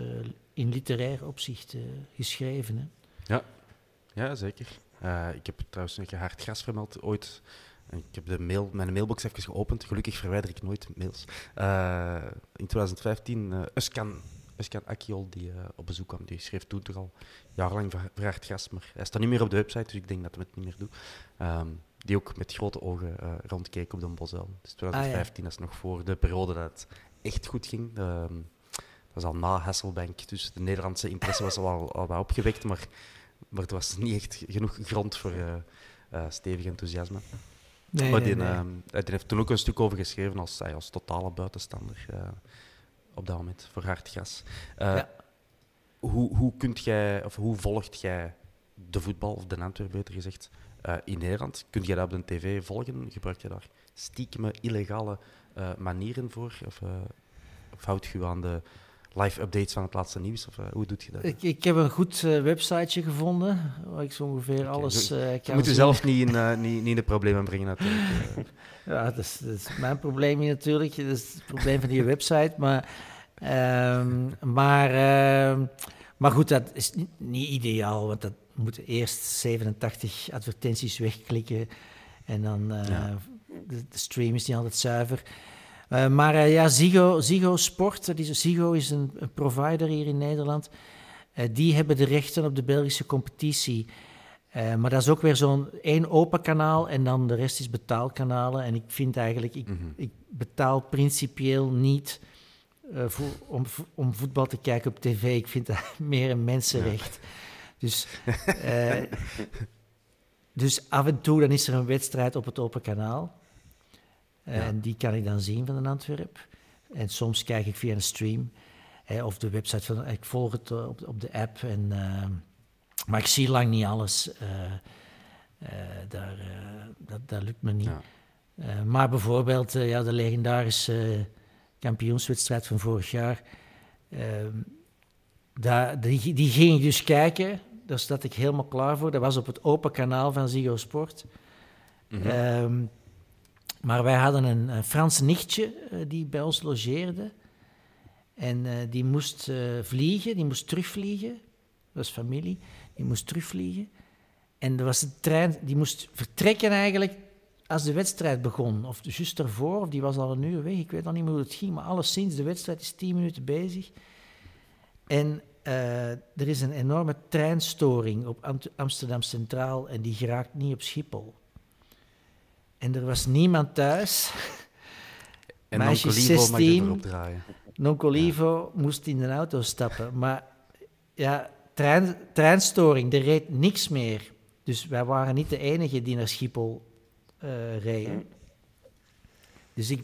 in literair opzicht eh, geschreven. Hè? Ja. ja, zeker. ik heb trouwens een hard gras vermeld ooit. Ik heb de mail, mijn mailbox even geopend. Gelukkig verwijder ik nooit mails. in 2015, uh, Uskan Eskan Akiol, die uh, op bezoek kwam, die schreef toen toch al jarenlang vraagt gast, maar hij staat niet meer op de website, dus ik denk dat hij het niet meer doet. Um, die ook met grote ogen uh, rondkeek op de Bosel. Dus 2015, ah, ja. dat is nog voor de periode dat het echt goed ging. Um, dat was al na Hasselbank, dus de Nederlandse interesse was al, al wat opgewekt, maar, maar er was niet echt genoeg grond voor uh, stevig enthousiasme. Nee, maar die, nee. Uh, hij heeft toen ook een stuk over geschreven als, als totale buitenstander op dat moment voor Hartgas. Uh, ja. hoe, hoe, kunt jij, of hoe volgt jij de voetbal, of de Antwerp beter gezegd, uh, in Nederland? Kunt jij dat op de tv volgen? Gebruik je daar stiekeme, illegale uh, manieren voor? Of, of houd je aan de live updates van het laatste nieuws? Of hoe doet je dat? Ik, ik heb een goed uh, websiteje gevonden, waar ik zo ongeveer okay, alles uh, kan Je moet jezelf niet in, niet, niet in de problemen brengen natuurlijk. *laughs* ja, dat is, dat is, mijn probleem hier natuurlijk. Dat is het probleem van die website. Maar, um, maar, uh, maar goed, dat is niet, niet, ideaal, want dat moeten eerst 87 advertenties wegklikken en dan ja. de, de stream is niet altijd zuiver. Uh, maar uh, ja, Zigo, Zigo Sport, is, Zigo is een, een provider hier in Nederland. Uh, die hebben de rechten op de Belgische competitie. Eh, maar dat is ook weer zo'n één open kanaal en dan de rest is betaalkanalen. En ik vind eigenlijk, ik, ik betaal principieel niet eh, voor, om, om voetbal te kijken op tv. Ik vind dat *laughs* meer een mensenrecht. Dus, *laughs* eh, dus af en toe dan is er een wedstrijd op het open kanaal. En die kan ik dan zien van de Antwerp. En soms kijk ik via een stream. Hè, of de website van... Ik volg het op, op de app. En, uh, maar ik zie lang niet alles. Uh, uh, daar, dat, dat lukt me niet. Ja. maar bijvoorbeeld ja, de legendarische kampioenswedstrijd van vorig jaar... Ehm, daar, die, die ging ik dus kijken. Daar zat ik helemaal klaar voor. Dat was op het open kanaal van Ziggo Sport. Mm -hmm. Maar wij hadden een, een Frans nichtje uh, die bij ons logeerde. En uh, die moest uh, vliegen, die moest terugvliegen. Dat was familie. Die moest terugvliegen. En er was een trein, die moest vertrekken eigenlijk als de wedstrijd begon. Of juist ervoor, of die was al een uur weg. Ik weet al niet meer hoe het ging, maar alleszins, de wedstrijd is tien minuten bezig. En er is een enorme treinstoring op Amsterdam Centraal en die geraakt niet op Schiphol. En er was niemand thuis. En Meisje 16. Noncolivo ja. moest in de auto stappen. Maar ja, trein, treinstoring, er reed niks meer. Dus wij waren niet de enige die naar Schiphol uh, reden. Dus, ik,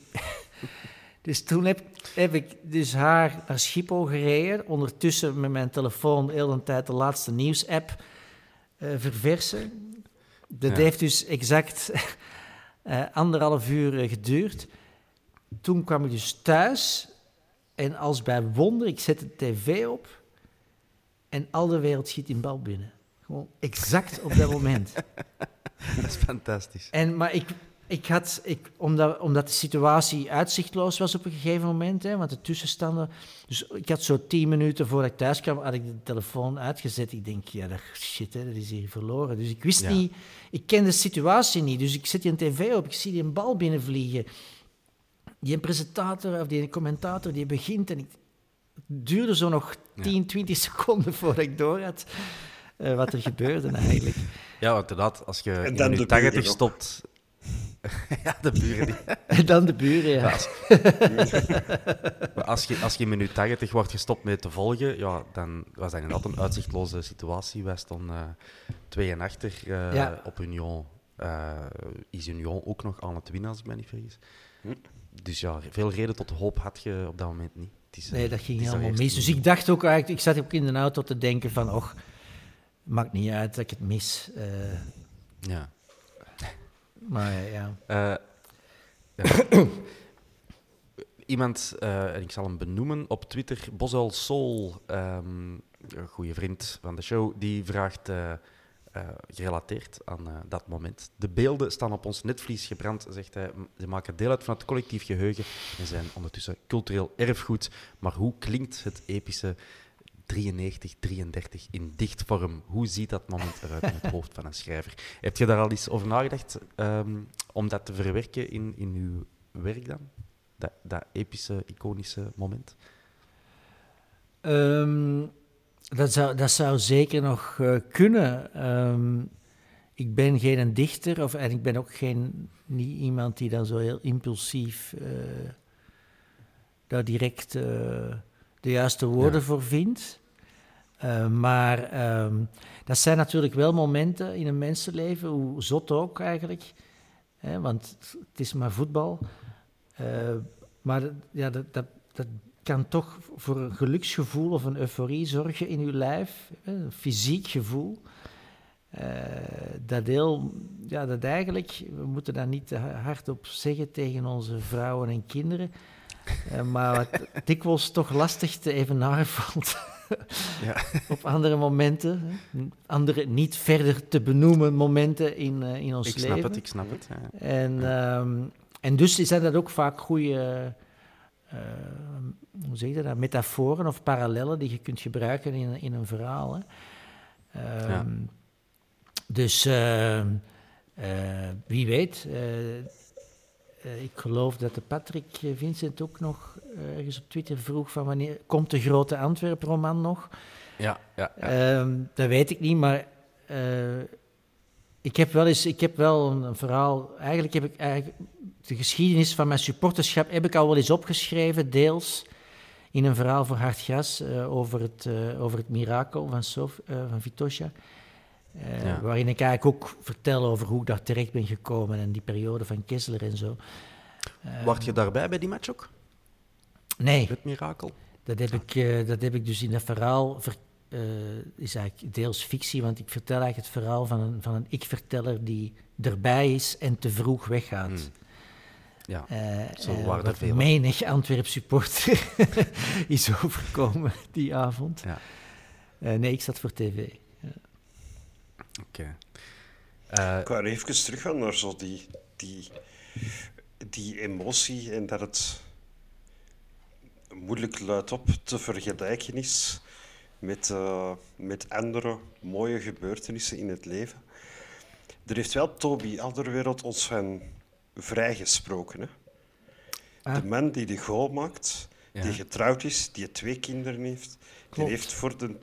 *laughs* dus toen heb, heb, ik dus haar naar Schiphol gereden. Ondertussen met mijn telefoon heel de tijd de laatste nieuwsapp uh, verversen. Dat ja. heeft dus exact uh, anderhalf uur geduurd. Toen kwam ik dus thuis en als bij wonder, ik zet de tv op en al de wereld schiet in bal binnen. Gewoon exact op dat moment. *laughs* dat is fantastisch. En, maar ik, ik had, ik, omdat, omdat de situatie uitzichtloos was op een gegeven moment, hè, want de tussenstanden... Dus ik had zo tien minuten voordat ik thuis kwam, had ik de telefoon uitgezet. Ik denk, ja, dat, shit, hè, dat is hier verloren. Dus ik wist ja. niet... Ik ken de situatie niet, dus ik zet die een tv op, ik zie die een bal binnenvliegen. Die presentator of die commentator, die begint en ik, het duurde zo nog 10, ja. 20 seconden voordat ik door had uh, wat er gebeurde eigenlijk. Ja, want inderdaad, als je in minuut 80 stopt *laughs* ja, de buren. Die... *laughs* Dan de buren, ja. Als, *laughs* maar als, je, als je in minuut 80 wordt gestopt met te volgen, ja, dan was dat inderdaad een uitzichtloze situatie. Wij stonden uh, 2 en achter uh, ja. op Union. Uh, is Union ook nog aan het winnen, als ik me niet vergis. Dus ja, veel reden tot hoop had je op dat moment niet. Het is, nee, dat ging helemaal mis. Dus ik dacht ook eigenlijk, ik zat ook in de auto te denken van, och, maakt niet uit dat ik het mis. ja. Maar ja. Ja. *clears throat* Iemand, uh, en ik zal hem benoemen op Twitter, Bosel Soul, um, een goede vriend van de show, die vraagt, uh, gerelateerd aan dat moment. De beelden staan op ons netvlies gebrand, zegt hij. Ze maken deel uit van het collectief geheugen en zijn ondertussen cultureel erfgoed. Maar hoe klinkt het epische 93, 33 in dichtvorm. Hoe ziet dat moment eruit in het *laughs* hoofd van een schrijver? Heb je daar al eens over nagedacht um, om dat te verwerken in, in uw werk dan? Dat, dat epische, iconische moment? Um, dat, zou, dat zou zeker nog uh, kunnen. Um, ik ben geen dichter of, en ik ben ook geen, niet iemand die dan zo heel impulsief uh, daar direct... Uh, de juiste woorden ja. voor vindt. Uh, maar um, dat zijn natuurlijk wel momenten in een mensenleven, hoe zot ook eigenlijk. Hè, want het is maar voetbal. Uh, maar ja, dat, dat, dat, kan toch voor een geluksgevoel of een euforie zorgen in uw lijf. Een fysiek gevoel. Uh, dat deel, ja, dat eigenlijk, we moeten daar niet te hard op zeggen tegen onze vrouwen en kinderen. Uh, maar wat dikwijls toch lastig te evenaren valt. ja. *laughs* Op andere momenten, andere niet verder te benoemen momenten in, uh, in ons ik leven. Ik snap het, ik snap het. Ja. En, ja. um, en dus zijn dat ook vaak goede, uh, hoe zeg je dat, metaforen of parallellen die je kunt gebruiken in, in een verhaal. Hè. Um, dus wie weet uh, ik geloof dat de Patrick Vincent ook nog uh, ergens op Twitter vroeg van wanneer komt de grote Antwerp-roman nog? Ja, ja. ja. Um, dat weet ik niet, maar ik heb wel eens, ik heb wel een, verhaal. Eigenlijk heb ik eigenlijk, de geschiedenis van mijn supporterschap heb ik al wel eens opgeschreven, deels in een verhaal voor Hartgras uh, over, het, uh, over het mirakel van, Sof, uh, van Vitosha. Ja. Waarin ik eigenlijk ook vertel over hoe ik daar terecht ben gekomen en die periode van Kessler en zo. Word je daarbij bij die match ook? Nee. Het mirakel? Dat heb, ik, dat heb ik dus in dat verhaal ver, uh, is eigenlijk deels fictie, want ik vertel eigenlijk het verhaal van een, van een ik-verteller die erbij is en te vroeg weggaat. Hmm. Ja, uh, zo waren er veel. Menig Antwerp supporter *laughs* is overkomen die avond. Ja. Uh, nee, ik zat voor tv. Oké. Okay. ik wou even teruggaan naar zo die, die, die emotie en dat het moeilijk luid op te vergelijken is met, uh, met andere mooie gebeurtenissen in het leven. Er heeft wel Toby Alderwereld ons van vrijgesproken. Hè? Ah. De man die de goal maakt, die getrouwd is, die twee kinderen heeft, die heeft voor de,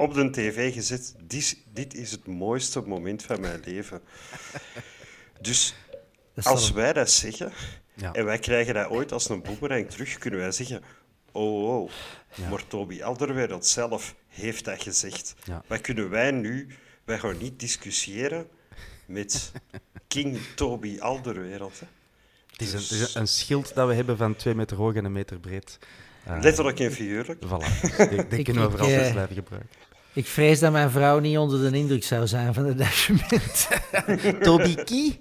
op de tv gezet: dit, dit is het mooiste moment van mijn leven. dus als wij dat zeggen, ja. en wij krijgen dat ooit als een boemerang terug, kunnen wij zeggen: Oh, oh. Ja. maar Toby Alderwereld zelf heeft dat gezegd. Ja. Wat kunnen wij nu? Wij gaan niet discussiëren met *laughs* King Toby Alderwereld. Hè. Het is, een, het is, een, schild dat we hebben van twee meter hoog en een meter breed. Uh, Letterlijk en figuurlijk. Voilà. *laughs* Die, die kunnen we voor altijd blijven gebruiken. Ik vrees dat mijn vrouw niet onder de indruk zou zijn van het document. *laughs* Toby Kie?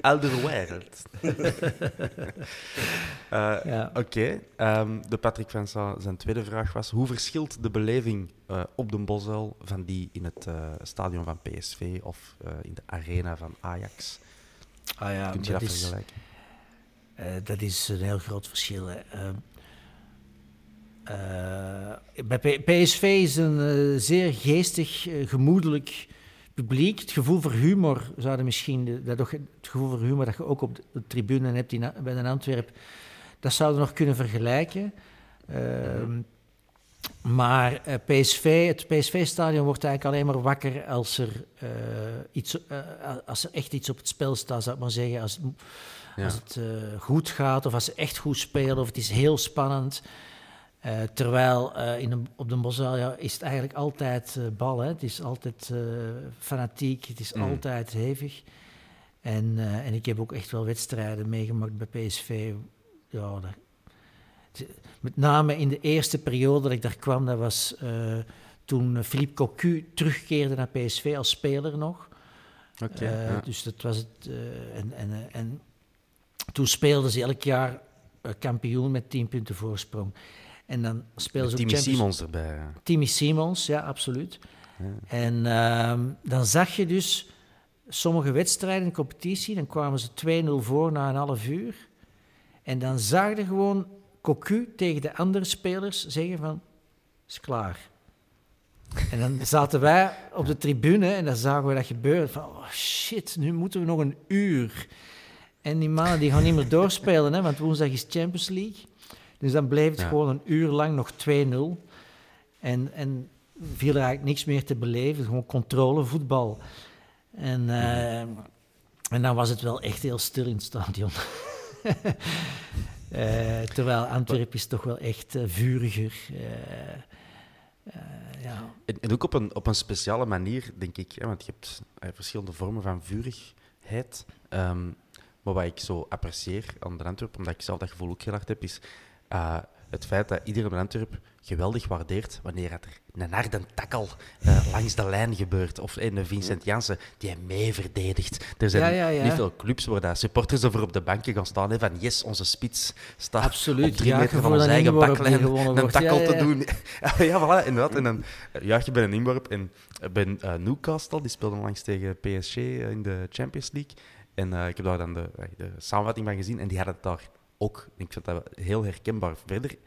Ouder *laughs* wereld. uh, *laughs* ja. Oké, okay. um, de Patrick Vincent, zijn tweede vraag was: hoe verschilt de beleving uh, op de Bosuil van die in het uh, stadion van PSV of in de arena van Ajax? Ah ja, Kunt je dat, dat is, vergelijken? dat is een heel groot verschil. Hè. Ehm, bij PSV is een zeer geestig, gemoedelijk publiek, het gevoel voor humor, zouden misschien, dat, het gevoel voor humor dat je ook op de, tribune hebt in, bij de Antwerp, dat zouden we nog kunnen vergelijken. Uh, maar uh, eh, PSV, het PSV-stadion wordt eigenlijk alleen maar wakker als er, uh, iets, als er echt iets op het spel staat, zou ik maar zeggen. Als, ja. als het goed gaat of als ze echt goed spelen of het is heel spannend. Uh, terwijl uh, in de, op de Bosalia is het eigenlijk altijd uh, bal. Hè? Het is altijd fanatiek, het is mm. altijd hevig. En, en ik heb ook echt wel wedstrijden meegemaakt bij PSV. Ja, dat, met name in de eerste periode dat ik daar kwam, dat was toen Philippe Cocu terugkeerde naar PSV als speler nog. Okay, ja. Dus dat was het. en, en, en toen speelden ze elk jaar kampioen met 10 punten voorsprong. En dan speelden ze ook Timmy Simons erbij. Timmy Simons, ja, absoluut. Ja. En uh, dan zag je dus sommige wedstrijden in competitie, dan kwamen ze 2-0 voor na een half uur. En dan zag je gewoon Cocu tegen de andere spelers zeggen van, is klaar. En dan *laughs* zaten wij op de tribune en dan zagen we dat gebeuren. Van, oh shit, nu moeten we nog een uur. En die mannen die gaan niet meer doorspelen, hè, want woensdag is Champions League. Dus dan bleef het gewoon een uur lang nog 2-0. En, en viel er eigenlijk niks meer te beleven. Gewoon controle, voetbal. En, uh, en dan was het wel echt heel stil in het stadion. uh, *laughs* terwijl Antwerpen is toch wel echt uh, vuriger. ja. En, en, ook op een, op een speciale manier, denk ik. Hè, want je hebt verschillende vormen van vurigheid. Um, maar wat ik zo apprecieer aan de Antwerpen, omdat ik zelf dat gevoel ook heel hard heb, is uh, het feit dat iedere Antwerp geweldig waardeert wanneer er een harde takkel uh, langs de lijn gebeurt. Of een Vincent Janssen die mee verdedigt. Er zijn ja, ja, ja. niet veel clubs waar dat supporters over op de banken gaan staan. Hè, van yes, onze spits staat Absoluut, op drie meter van onze eigen baklijn een takkel te doen. *laughs* ja, voilà, inderdaad. En dan juich je bij een inworp. En bij uh, Newcastle, die speelde langs tegen PSG in de Champions League. En ik heb daar dan de, de samenvatting van gezien. En die hadden het daar ook, ik vind dat heel herkenbaar. Verder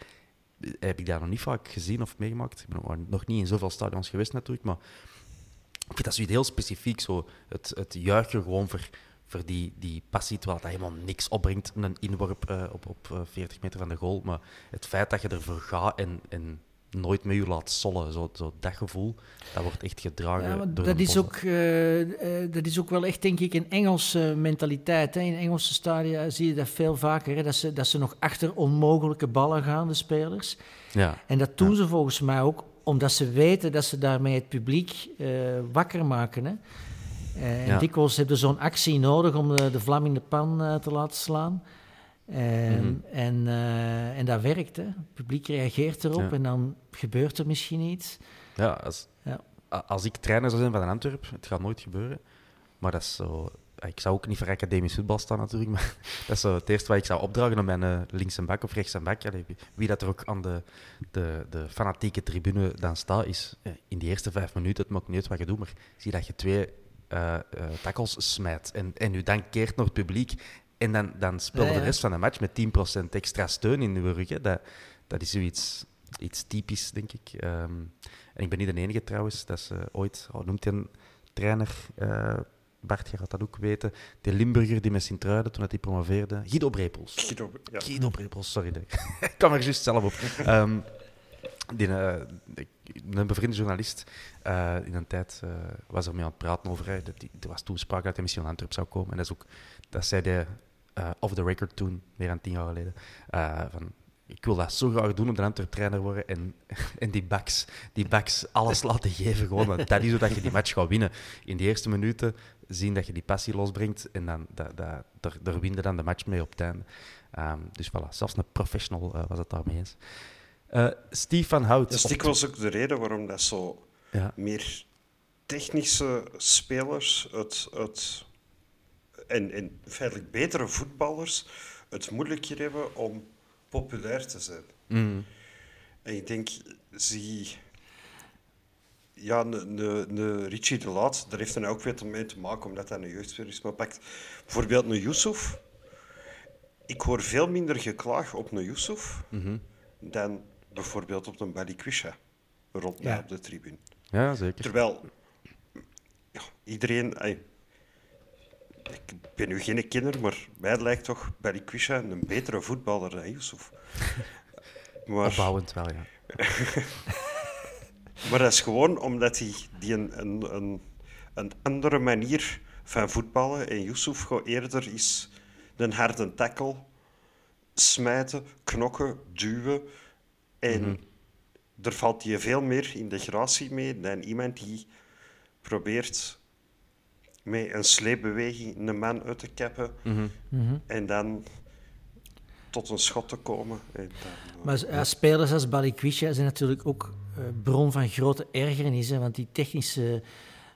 heb ik dat nog niet vaak gezien of meegemaakt. Ik ben nog niet in zoveel stadions geweest natuurlijk, maar ik vind dat zoiets heel specifiek. Zo het, het juichen gewoon voor, voor die, die passie, terwijl dat helemaal niks opbrengt, een inworp uh, op, op 40 eh, meter van de goal. Maar het feit dat je ervoor gaat en, en nooit met u laat sollen. Zo, zo dat gevoel, dat wordt echt gedragen Ja, door dat, is ook, eh, eh, dat is ook wel echt, denk ik, een Engelse mentaliteit. Hè. In Engelse stadia zie je dat veel vaker. Hè. Dat, ze, dat ze nog achter onmogelijke ballen gaan, de spelers. Ja, En dat doen ze volgens mij ook omdat ze weten dat ze daarmee het publiek eh, wakker maken. Hè. En dikwijls hebben ze zo'n actie nodig om de, de vlam in de pan te laten slaan. Ehm, Mhm. en, eh, en dat werkt. Hè. Het publiek reageert erop Ja. en dan gebeurt er misschien iets. ja, als, Ja. als ik trainer zou zijn van een Antwerp, het gaat nooit gebeuren. Maar dat is zo... Ik zou ook niet voor academisch voetbal staan natuurlijk, *laughs* maar dat is zo het eerste wat ik zou opdragen aan mijn eh, links en bak of rechts en bak. Allee, wie, dat er ook aan de, de, de fanatieke tribune dan staat, is eh, in die eerste vijf minuten, het maakt niet uit wat je doet, maar zie dat je twee eh eh tackles smijt en, en u dan keert naar het publiek en dan, dan speel je Ja, ja. de rest van de match met 10% extra steun in uw rug. hè. Dat, dat is zoiets iets typisch, denk ik. Ehm, en ik ben niet de enige trouwens. Dat is ooit, hoe noemt hij een trainer? eh, Bart, je gaat dat ook weten. De Limburger die met Sint-Truiden, toen dat hij promoveerde. Guido Brepels. Guido, ja. Guido Brepels, sorry. *laughs* Ik kwam er juist zelf op. Ehm, die, eh, een bevriende journalist eh, in een tijd eh, was er mee aan het praten over. hè, dat die, er was toen sprake dat hij misschien aan Antwerp zou komen. En dat, is ook, dat zei hij eh, off the record toen, meer dan tien jaar geleden. eh, van, ik wil dat zo graag doen om de Antwerp trainer worden en, *laughs* en die backs, die backs alles *laughs* laten geven. Gewoon, want dat is hoe dat je die match gaat winnen. In die eerste minuten zien dat je die passie losbrengt en dan, dat, dat, daar, daar win je dan de match mee op het einde. Ehm, dus voilà, zelfs een professional eh, was het daarmee eens. Eh Steve van Hout. Dat is dikwijls ook de reden waarom dat zo Ja. meer technische spelers het, het, en, en feitelijk betere voetballers het moeilijker hebben om populair te zijn. Mm. En ik denk, zie... Ja, een- een een Richie de Laat, daar heeft hij ook weer mee te maken, omdat hij een jeugdspeler is. Maar pakt bijvoorbeeld een Yusuf. Ik hoor veel minder geklaag op een Yusuf Mhm. dan bijvoorbeeld op een Balikwisha rond mij Ja. op de tribune. Ja, zeker. Terwijl ja, iedereen... ik ben nu geen kenner, maar mij lijkt toch Balikwisha een betere voetballer dan Yusuf. *laughs* Maar, Opbouwend wel, ja. *laughs* maar dat is gewoon omdat hij die een, een, een, een andere manier van voetballen en Yusuf gewoon eerder is een harde tackle, smijten, knokken, duwen. En er valt je veel meer integratie mee dan iemand die probeert met een sleepbeweging een man uit te kappen en dan tot een schot te komen. En dan, eh, Maar ja, spelers als Balikwisha zijn natuurlijk ook eh, bron van grote ergernis. Hè, want die technische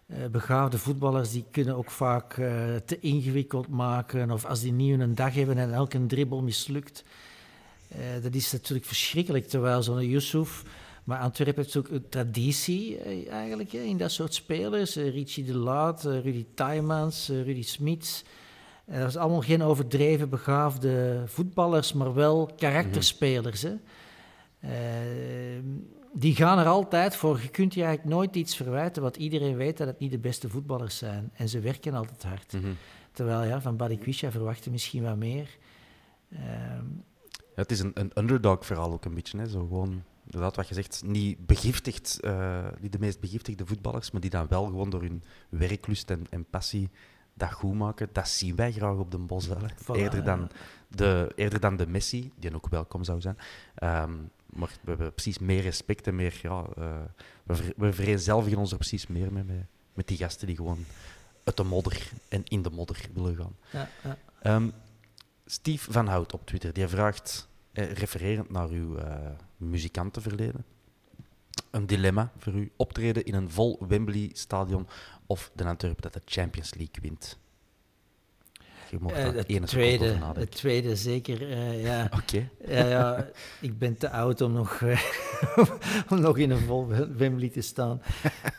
eh, begaafde voetballers die kunnen ook vaak eh, te ingewikkeld maken. Of als die nieuw een dag hebben en elke dribbel mislukt. Eh, dat is natuurlijk verschrikkelijk. Terwijl zo'n Yusuf... Maar Antwerpen heeft ook een traditie eh, eigenlijk hè, in dat soort spelers. Eh, Richie de Laat, eh, Rudy Taimans, eh, Rudy Smits. Dat is allemaal geen overdreven begaafde voetballers, maar wel karakterspelers. Hè. Die gaan er altijd voor. Je kunt je eigenlijk nooit iets verwijten, want iedereen weet dat het niet de beste voetballers zijn. En ze werken altijd hard. Mhm. Terwijl ja, van Balikwisha verwachten misschien wat meer. Ehm, Ja, het is een, een underdog-verhaal ook een beetje. Hè. Zo gewoon, inderdaad, wat je zegt, niet begiftigd, eh, niet de meest begiftigde voetballers, maar die dan wel gewoon door hun werklust en, en passie dat goed maken. Dat zien wij graag op de bos wel. hè. Voilà, eerder, ja. dan de, eerder dan de Messi, die ook welkom zou zijn. Ehm, maar we hebben precies meer respect en meer... Ja, eh, we, ver, we vereenzelvigen ons er precies meer mee, met, met die gasten die gewoon uit de modder en in de modder willen gaan. ja, ja. Ehm, Steve van Hout op Twitter, die vraagt, eh, refererend naar uw eh, muzikantenverleden, een dilemma voor u. Optreden in een vol Wembley-stadion of de Antwerpen dat de Champions League wint? Je mag Eh, daar het, tweede, het tweede, zeker. eh, ja. *laughs* Oké. Ja, ja, ik ben te oud om nog, *laughs* om nog in een vol Wembley te staan. *laughs*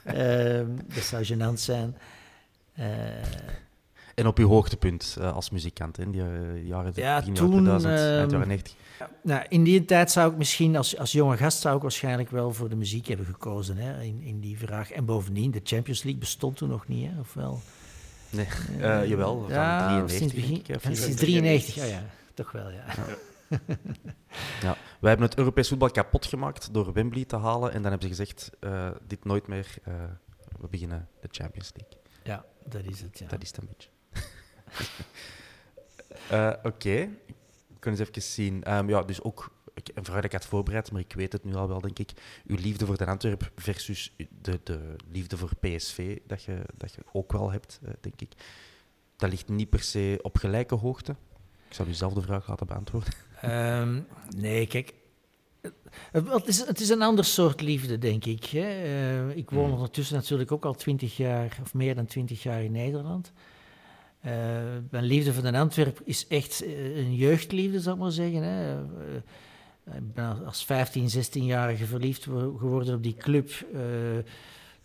Ehm, dat zou gênant zijn. Eh, En op uw hoogtepunt eh, als muzikant, hè, in die eh, jaren Ja, begin toen, jaren 2000, eind ehm, jaren 90. nou, in die tijd zou ik misschien, als, als jonge gast, zou ik waarschijnlijk wel voor de muziek hebben gekozen hè, in, in die vraag. En bovendien, de Champions League bestond toen nog niet, hè, of wel? Nee, eh, *laughs* jawel, van ja, 93 sinds begin, ik, of ja, sinds 94. 93, oh ja, toch wel, ja. *laughs* ja, wij hebben het Europees voetbal kapot gemaakt door Wembley te halen. En dan hebben ze gezegd, uh, dit nooit meer. Uh, we beginnen de Champions League. Ja, dat is het. Ja. Dat is het een beetje. Uh, *laughs* Oké, okay. we kunnen eens even zien. Um, ja, dus ook een vraag ik had voorbereid, maar ik weet het nu al wel, denk ik. Uw liefde voor de Antwerp versus de, de liefde voor PSV, dat je, dat je ook wel hebt, denk ik. Dat ligt niet per se op gelijke hoogte. Ik zou u zelf de vraag laten beantwoorden. Um, nee, kijk. Het is, het is een ander soort liefde, denk ik. Hè. Uh, ik woon hmm. ondertussen natuurlijk ook al twintig jaar, of meer dan twintig jaar in Nederland. Uh, mijn liefde voor de Antwerp is echt eh, een jeugdliefde, zou ik maar zeggen. Hè. Uh, ik ben als 15, 16-jarige verliefd geworden op die club.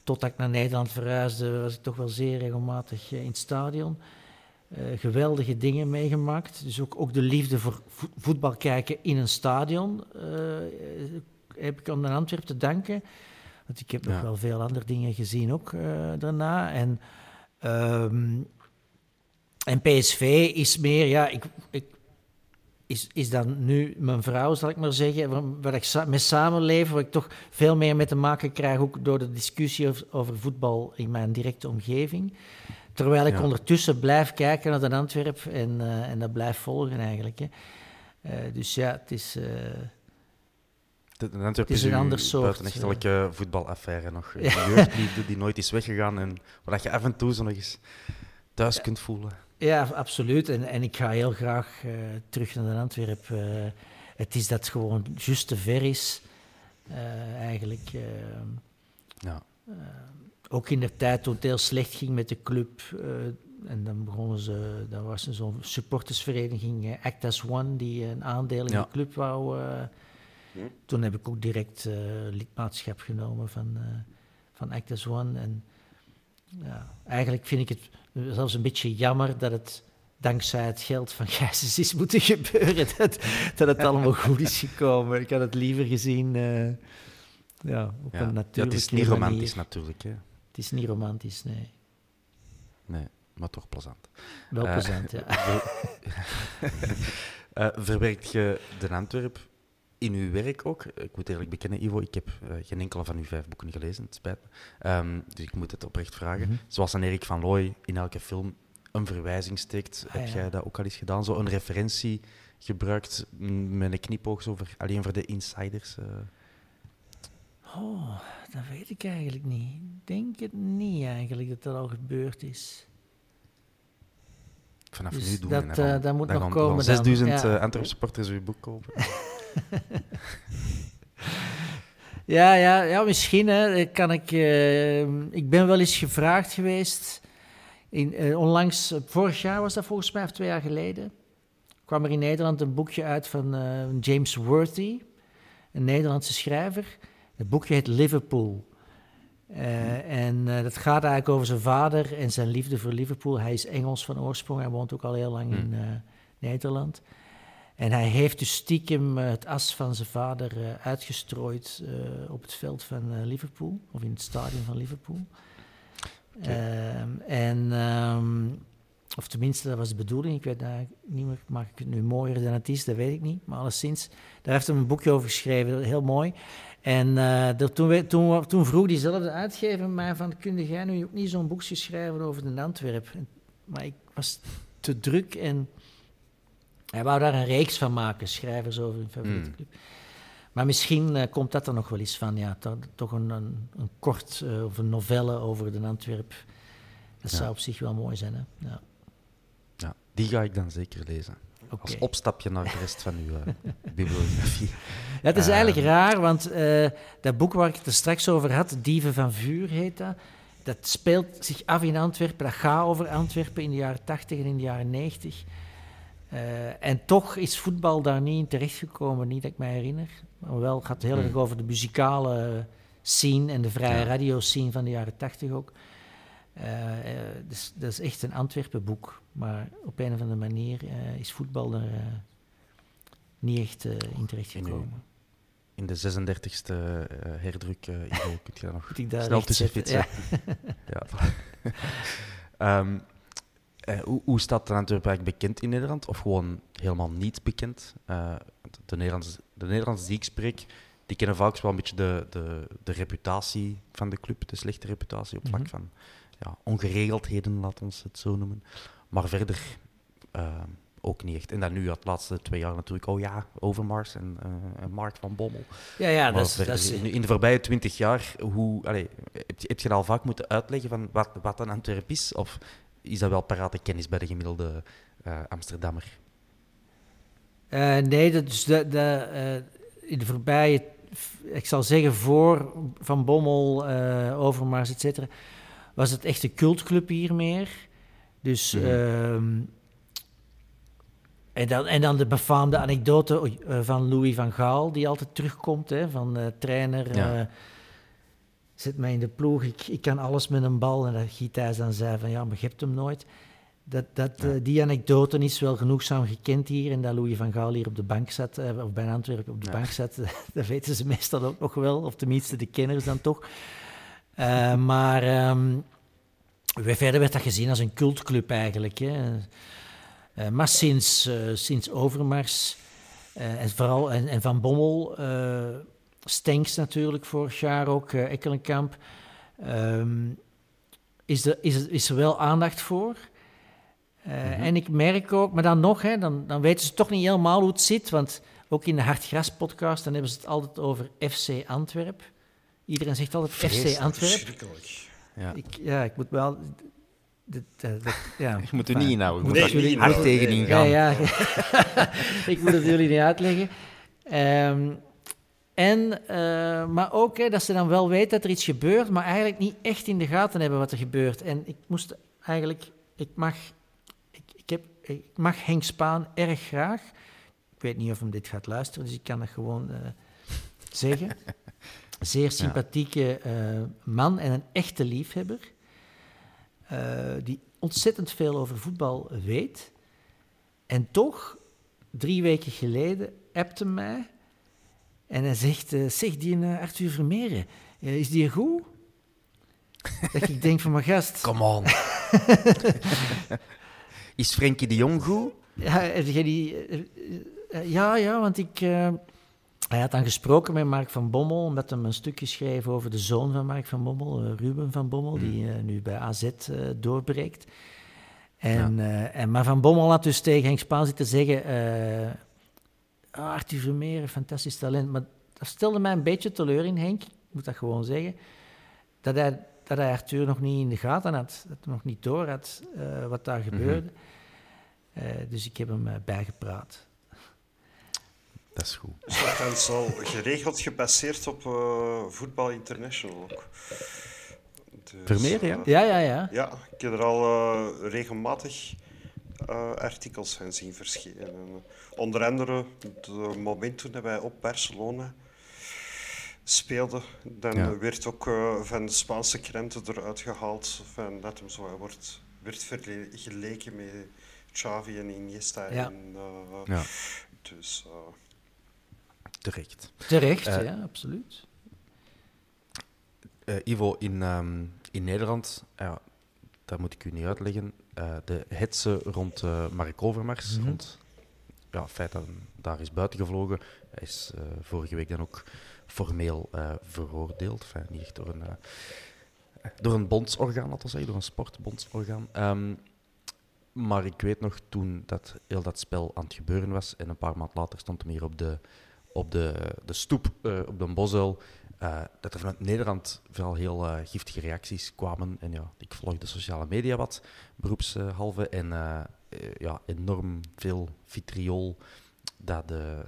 totdat ik naar Nederland verhuisde, was ik toch wel zeer regelmatig in het stadion. Geweldige dingen meegemaakt. Dus ook, ook de liefde voor voetbal kijken in een stadion heb ik aan de Antwerpen te danken. Want ik heb nog wel veel andere dingen gezien ook daarna. En, um, en PSV is meer, ja, ik, ik, is, is dan nu mijn vrouw, zal ik maar zeggen, waar ik mee samenleef, waar ik toch veel meer mee te maken krijg, ook door de discussie over, over voetbal in mijn directe omgeving. Terwijl ik ondertussen blijf kijken naar de Antwerp en, uh, en dat blijf volgen eigenlijk. Hè. Uh, dus ja, het is, uh, de, de het is een ander soort. Buitenechtelijke voetbalaffaire nog. *laughs* Een jeugdliefde die nooit is weggegaan en waar je af en toe zo nog eens thuis kunt voelen. Ja, absoluut. En, en ik ga heel graag terug naar de Antwerp. het is dat gewoon juist te ver is, eigenlijk. ja ook in de tijd toen het heel slecht ging met de club. Uh, en dan begonnen ze, dan was er zo'n supportersvereniging, uh, Act as One, die een aandeel in de club wou. Uh, Toen heb ik ook direct lidmaatschap genomen van, van Act as One. En ja, eigenlijk vind ik het zelfs een beetje jammer dat het dankzij het geld van Gijsens is moeten *laughs* gebeuren. Dat, dat het allemaal goed is gekomen. Ik had het liever gezien. ja, op een natuurlijke ja, Het is niet romantisch natuurlijk. Hè? Het is niet romantisch, nee. Nee, maar toch plezant. Wel uh, plezant, ja. *laughs* uh, *laughs* verwerkt je de Antwerp in uw werk ook? Ik moet eerlijk bekennen, Ivo, ik heb uh, geen enkele van uw vijf boeken gelezen, het spijt me. Um, dus ik moet het oprecht vragen. Mm -hmm. Zoals een Erik van Looy in elke film een verwijzing steekt, ah, heb ja. jij dat ook al eens gedaan? Zo een referentie gebruikt met een knipoog over, alleen voor de insiders? Oh, dat weet ik eigenlijk niet. Ik denk het niet eigenlijk dat dat al gebeurd is. Vanaf dus nu doen dat, we uh, dat moet nog komen. 6000 ja. uh, Antwerp supporters uw boek kopen. *laughs* *laughs* ja, ja, ja, misschien hè, kan ik. Uh, ik ben wel eens gevraagd geweest. In, uh, onlangs, vorig jaar was dat volgens mij, of twee jaar geleden. kwam er in Nederland een boekje uit van James Worthy, een Nederlandse schrijver. Het boekje heet Liverpool. Uh, en uh, dat gaat eigenlijk over zijn vader en zijn liefde voor Liverpool. Hij is Engels van oorsprong, hij woont ook al heel lang in uh, Nederland. En hij heeft dus stiekem het as van zijn vader uitgestrooid op het veld van Liverpool, of in het stadion van Liverpool. Okay. Ehm, en, um, of tenminste, dat was de bedoeling. Ik weet niet meer, maak ik het nu mooier dan het is, dat weet ik niet. Maar alleszins, daar heeft hij een boekje over geschreven, heel mooi. En uh, toen, toen, toen, vroeg diezelfde uitgever mij van, kun jij nu ook niet zo'n boekje schrijven over de Antwerp? maar ik was te druk en hij wou daar een reeks van maken, schrijvers over een favoriete hmm. club. Maar misschien uh, komt dat er nog wel eens van, ja, to, toch een, een, een kort uh, of een novelle over de Antwerp. Dat ja. zou op zich wel mooi zijn, hè? Ja. ja, die ga ik dan zeker lezen. Als opstapje naar de rest van uw uh, *laughs* bibliografie. Ja, het is eigenlijk ehm. raar, want dat boek waar ik het er straks over had, Dieven van Vuur heet dat, dat speelt zich af in Antwerpen. Dat gaat over Antwerpen in de jaren 80 en in de jaren 90. Uh, eh, en toch is voetbal daar niet in terechtgekomen, niet dat ik me herinner. Maar wel gaat het heel erg hmm. over de muzikale scene en de vrije ja. radio scene van de jaren 80 ook. Uh, dus, dat is echt een Antwerpen boek. Maar op een of andere manier uh, is voetbal er niet echt in terecht gekomen. In, de 36e herdruk, Ivo, kun je daar nog snel tussen fietsen? Ja. ja. um, *laughs* Eh, hoe, hoe staat de Antwerpen bekend in Nederland? Of gewoon helemaal niet bekend? Uh, de, Nederlandse, de Nederlandse die ik spreek, die kennen vaak wel een beetje de, de, de reputatie van de club, de slechte reputatie op vlak mhm. van ja, ongeregeldheden, laten we het zo noemen. Maar verder uh, ook niet echt. En dan nu, het laatste twee jaar natuurlijk, oh ja, Overmars en, Mark van Bommel. Ja, ja, dat is, dat is... In de voorbije twintig jaar, hoe, allez, heb, je, heb je al vaak moeten uitleggen van wat, wat een Antwerp is? Of is dat wel parate kennis bij de gemiddelde uh, Amsterdammer? Uh, nee, dat is de, de, in de voorbije, ik zal zeggen voor Van Bommel, Overmars, et was het echt een cultclub hier meer. Dus... Mm. En dan, en dan de befaamde anekdote eh, van Louis van Gaal, die altijd terugkomt, hè, van uh, trainer, ja. uh, zet mij in de ploeg, ik, ik kan alles met een bal. En dat Gietijs dan zei van, ja, maar je hebt hem nooit. Dat, dat, die anekdote is wel genoegzaam gekend hier. En dat Louis van Gaal hier op de bank zat, of bij Antwerpen op de bank zat, *laughs* dat weten ze meestal ook nog wel. Of tenminste de kenners dan toch. *laughs* maar um, verder werd dat gezien als een cultclub eigenlijk. Hè. Maar sinds, sinds Overmars en vooral en, en Van Bommel, Stenks natuurlijk vorig jaar ook, Ekkelenkamp, um, is, er, is, is er wel aandacht voor. Mm -hmm. En ik merk ook, maar dan nog, hè, dan, dan weten ze toch niet helemaal hoe het zit, want ook in de Hartgras podcast, dan hebben ze het altijd over FC Antwerp. Iedereen zegt altijd FC Antwerp. Ja. Ik, ja, ik moet wel ja. *laughs* Je moet er niet inhouden. Je moet jullie, hard tegen ingaan. Ja, ja. *laughs* ik moet het jullie niet uitleggen. Um, en, uh, maar ook hè, dat ze dan wel weten dat er iets gebeurt, maar eigenlijk niet echt in de gaten hebben wat er gebeurt. En ik moest eigenlijk, ik mag, ik, ik, heb, ik mag Henk Spaan erg graag. Ik weet niet of hem dit gaat luisteren, dus ik kan dat gewoon uh, zeggen. *laughs* Zeer sympathieke uh, man en een echte liefhebber. Eh, die ontzettend veel over voetbal weet. En toch, drie weken geleden, appte mij en hij zegt, uh, zeg, die uh, Arthur Vermeeren, is die goed? *laughs* dat ik denk van, mijn gast... Come on. *laughs* is Frenkie de Jong goed? Ja, die, ja, ja, want ik... Hij had dan gesproken met Mark van Bommel, met hem een stukje schreef over de zoon van Mark van Bommel, Ruben van Bommel, die uh, nu bij AZ eh, doorbreekt. En, ja. en, maar Van Bommel had dus tegen Henk Spaan zitten zeggen, Arthur Vermeer, fantastisch talent. Maar dat stelde mij een beetje teleur in, Henk, ik moet dat gewoon zeggen, dat hij, dat hij Arthur nog niet in de gaten had, dat hij nog niet door had wat daar mhm. gebeurde. Mm -hmm. dus ik heb hem bijgepraat. Dat is goed. Dat is al geregeld gebaseerd op uh, Voetbal International ook. Dus, Vermeer, ja? Uh, ja, ja, ja. Ja, ik heb er al uh, regelmatig artikels van zien verschijnen. En, onder andere het moment toen wij op Barcelona speelden, dan ja. werd ook van de Spaanse krenten eruit gehaald van dat hem zo wordt, werd vergeleken met Xavi en Iniesta. Ja. En, ja. Dus terecht. Terecht, uh, ja, absoluut. Uh, Ivo, in, um, in Nederland, uh, dat moet ik u niet uitleggen, de hetze rond Mark Overmars, mm -hmm. rond ja, het feit dat hij daar is buitengevlogen, hij is vorige week dan ook formeel veroordeeld, enfin, niet echt door een, door een bondsorgaan, laten we zeggen, door een sportbondsorgaan. Um, maar ik weet nog toen dat heel dat spel aan het gebeuren was en een paar maanden later stond hem hier op de op de, de stoep uh, op de Bosuil, uh, dat er vanuit Nederland vooral heel uh, giftige reacties kwamen. En ja, ik volg de sociale media wat, beroepshalve. En ja, enorm veel vitriol dat de,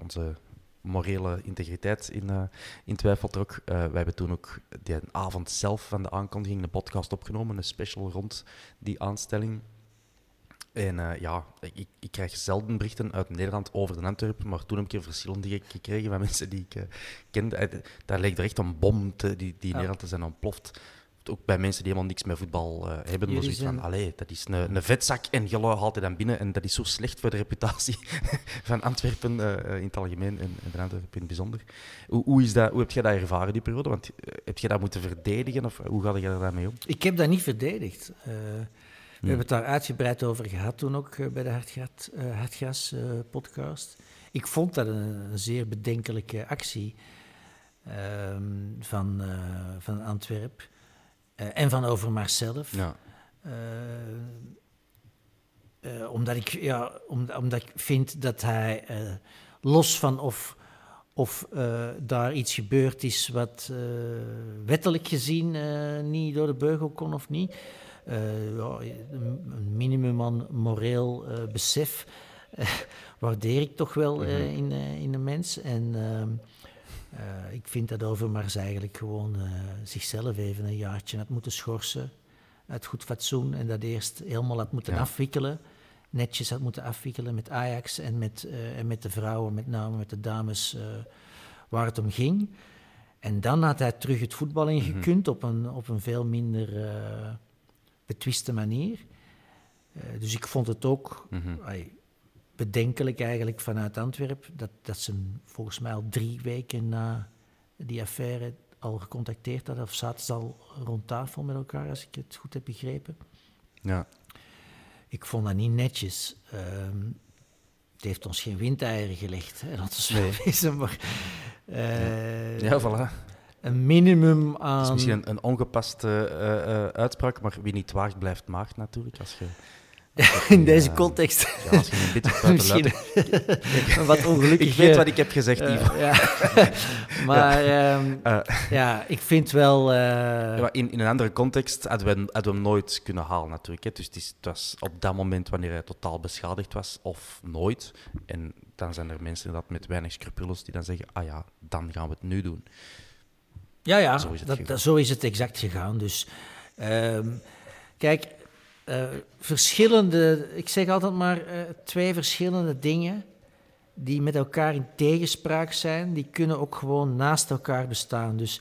onze morele integriteit in, in twijfel trok. wij hebben toen ook die avond zelf van de aankondiging een podcast opgenomen, een special rond die aanstelling. En uh, ja, ik, ik, krijg zelden berichten uit Nederland over de Antwerpen, maar toen heb ik er verschillende gekregen van *laughs* mensen die ik uh, kende. Uh, daar leek er echt een bom te, die, die in Nederland te zijn ontploft. Ook bij mensen die helemaal niks met voetbal hebben. Jullie zoiets zijn... van, allee, dat is een, een vetzak en gelui haalt hij dan binnen. En dat is zo slecht voor de reputatie *laughs* van Antwerpen in het algemeen en, en de Antwerpen in het bijzonder. Hoe, hoe, is dat, hoe heb jij dat ervaren, die periode? Want heb je dat moeten verdedigen of hoe ga je daarmee om? Ik heb dat niet verdedigd. We hebben het daar uitgebreid over gehad toen ook eh, bij de Hartgras, uh, Hartgras uh, podcast. Ik vond dat een, een zeer bedenkelijke actie ehm, van, van Antwerp en van Overmars zelf. Ja. omdat, ik, ja, om, omdat ik vind dat hij los van of of uh, daar iets gebeurd is wat uh, wettelijk gezien uh, niet door de beugel kon of niet. Ja, een minimum aan moreel besef *laughs* waardeer ik toch wel mm -hmm. in, in een mens. En ehm, ik vind dat Overmars eigenlijk gewoon zichzelf even een jaartje had moeten schorsen uit goed fatsoen en dat eerst helemaal had moeten ja. afwikkelen netjes had moeten afwikkelen met Ajax en met, uh, en met de vrouwen, met name met de dames, uh, waar het om ging. En dan had hij terug het voetbal ingekund mm -hmm. op, een, op een veel minder uh, betwiste manier. dus ik vond het ook mm -hmm. ay, bedenkelijk eigenlijk vanuit Antwerpen dat, dat ze volgens mij al drie weken na die affaire al gecontacteerd hadden, of zaten ze al rond tafel met elkaar, als ik het goed heb begrepen. Ja ik vond dat niet netjes. Um, het heeft ons geen windeieren gelegd, hè, dat is nee. *laughs* wezen, maar... Uh, ja, voilà. Een minimum aan... Het is misschien een, een ongepaste uh, uh, uitspraak, maar wie niet waagt, blijft maakt natuurlijk. Als je *laughs* in deze ja, context. Ja, als je een beetje *laughs* *laughs* wat ongelukkig. ik weet wat ik heb gezegd, Ivo. ja. maar ja. Uh, ja, ik vind wel... Ja, in, in een andere context hadden we, hadden we hem nooit kunnen halen natuurlijk. Hè. Dus het, is, het, was op dat moment wanneer hij totaal beschadigd was, of nooit. En dan zijn er mensen dat met weinig scrupules die dan zeggen, ah ja, dan gaan we het nu doen. Ja, ja, zo is het, dat, zo is het exact gegaan. Dus um, kijk uh, verschillende, ik zeg altijd maar uh, twee verschillende dingen die met elkaar in tegenspraak zijn, die kunnen ook gewoon naast elkaar bestaan. Dus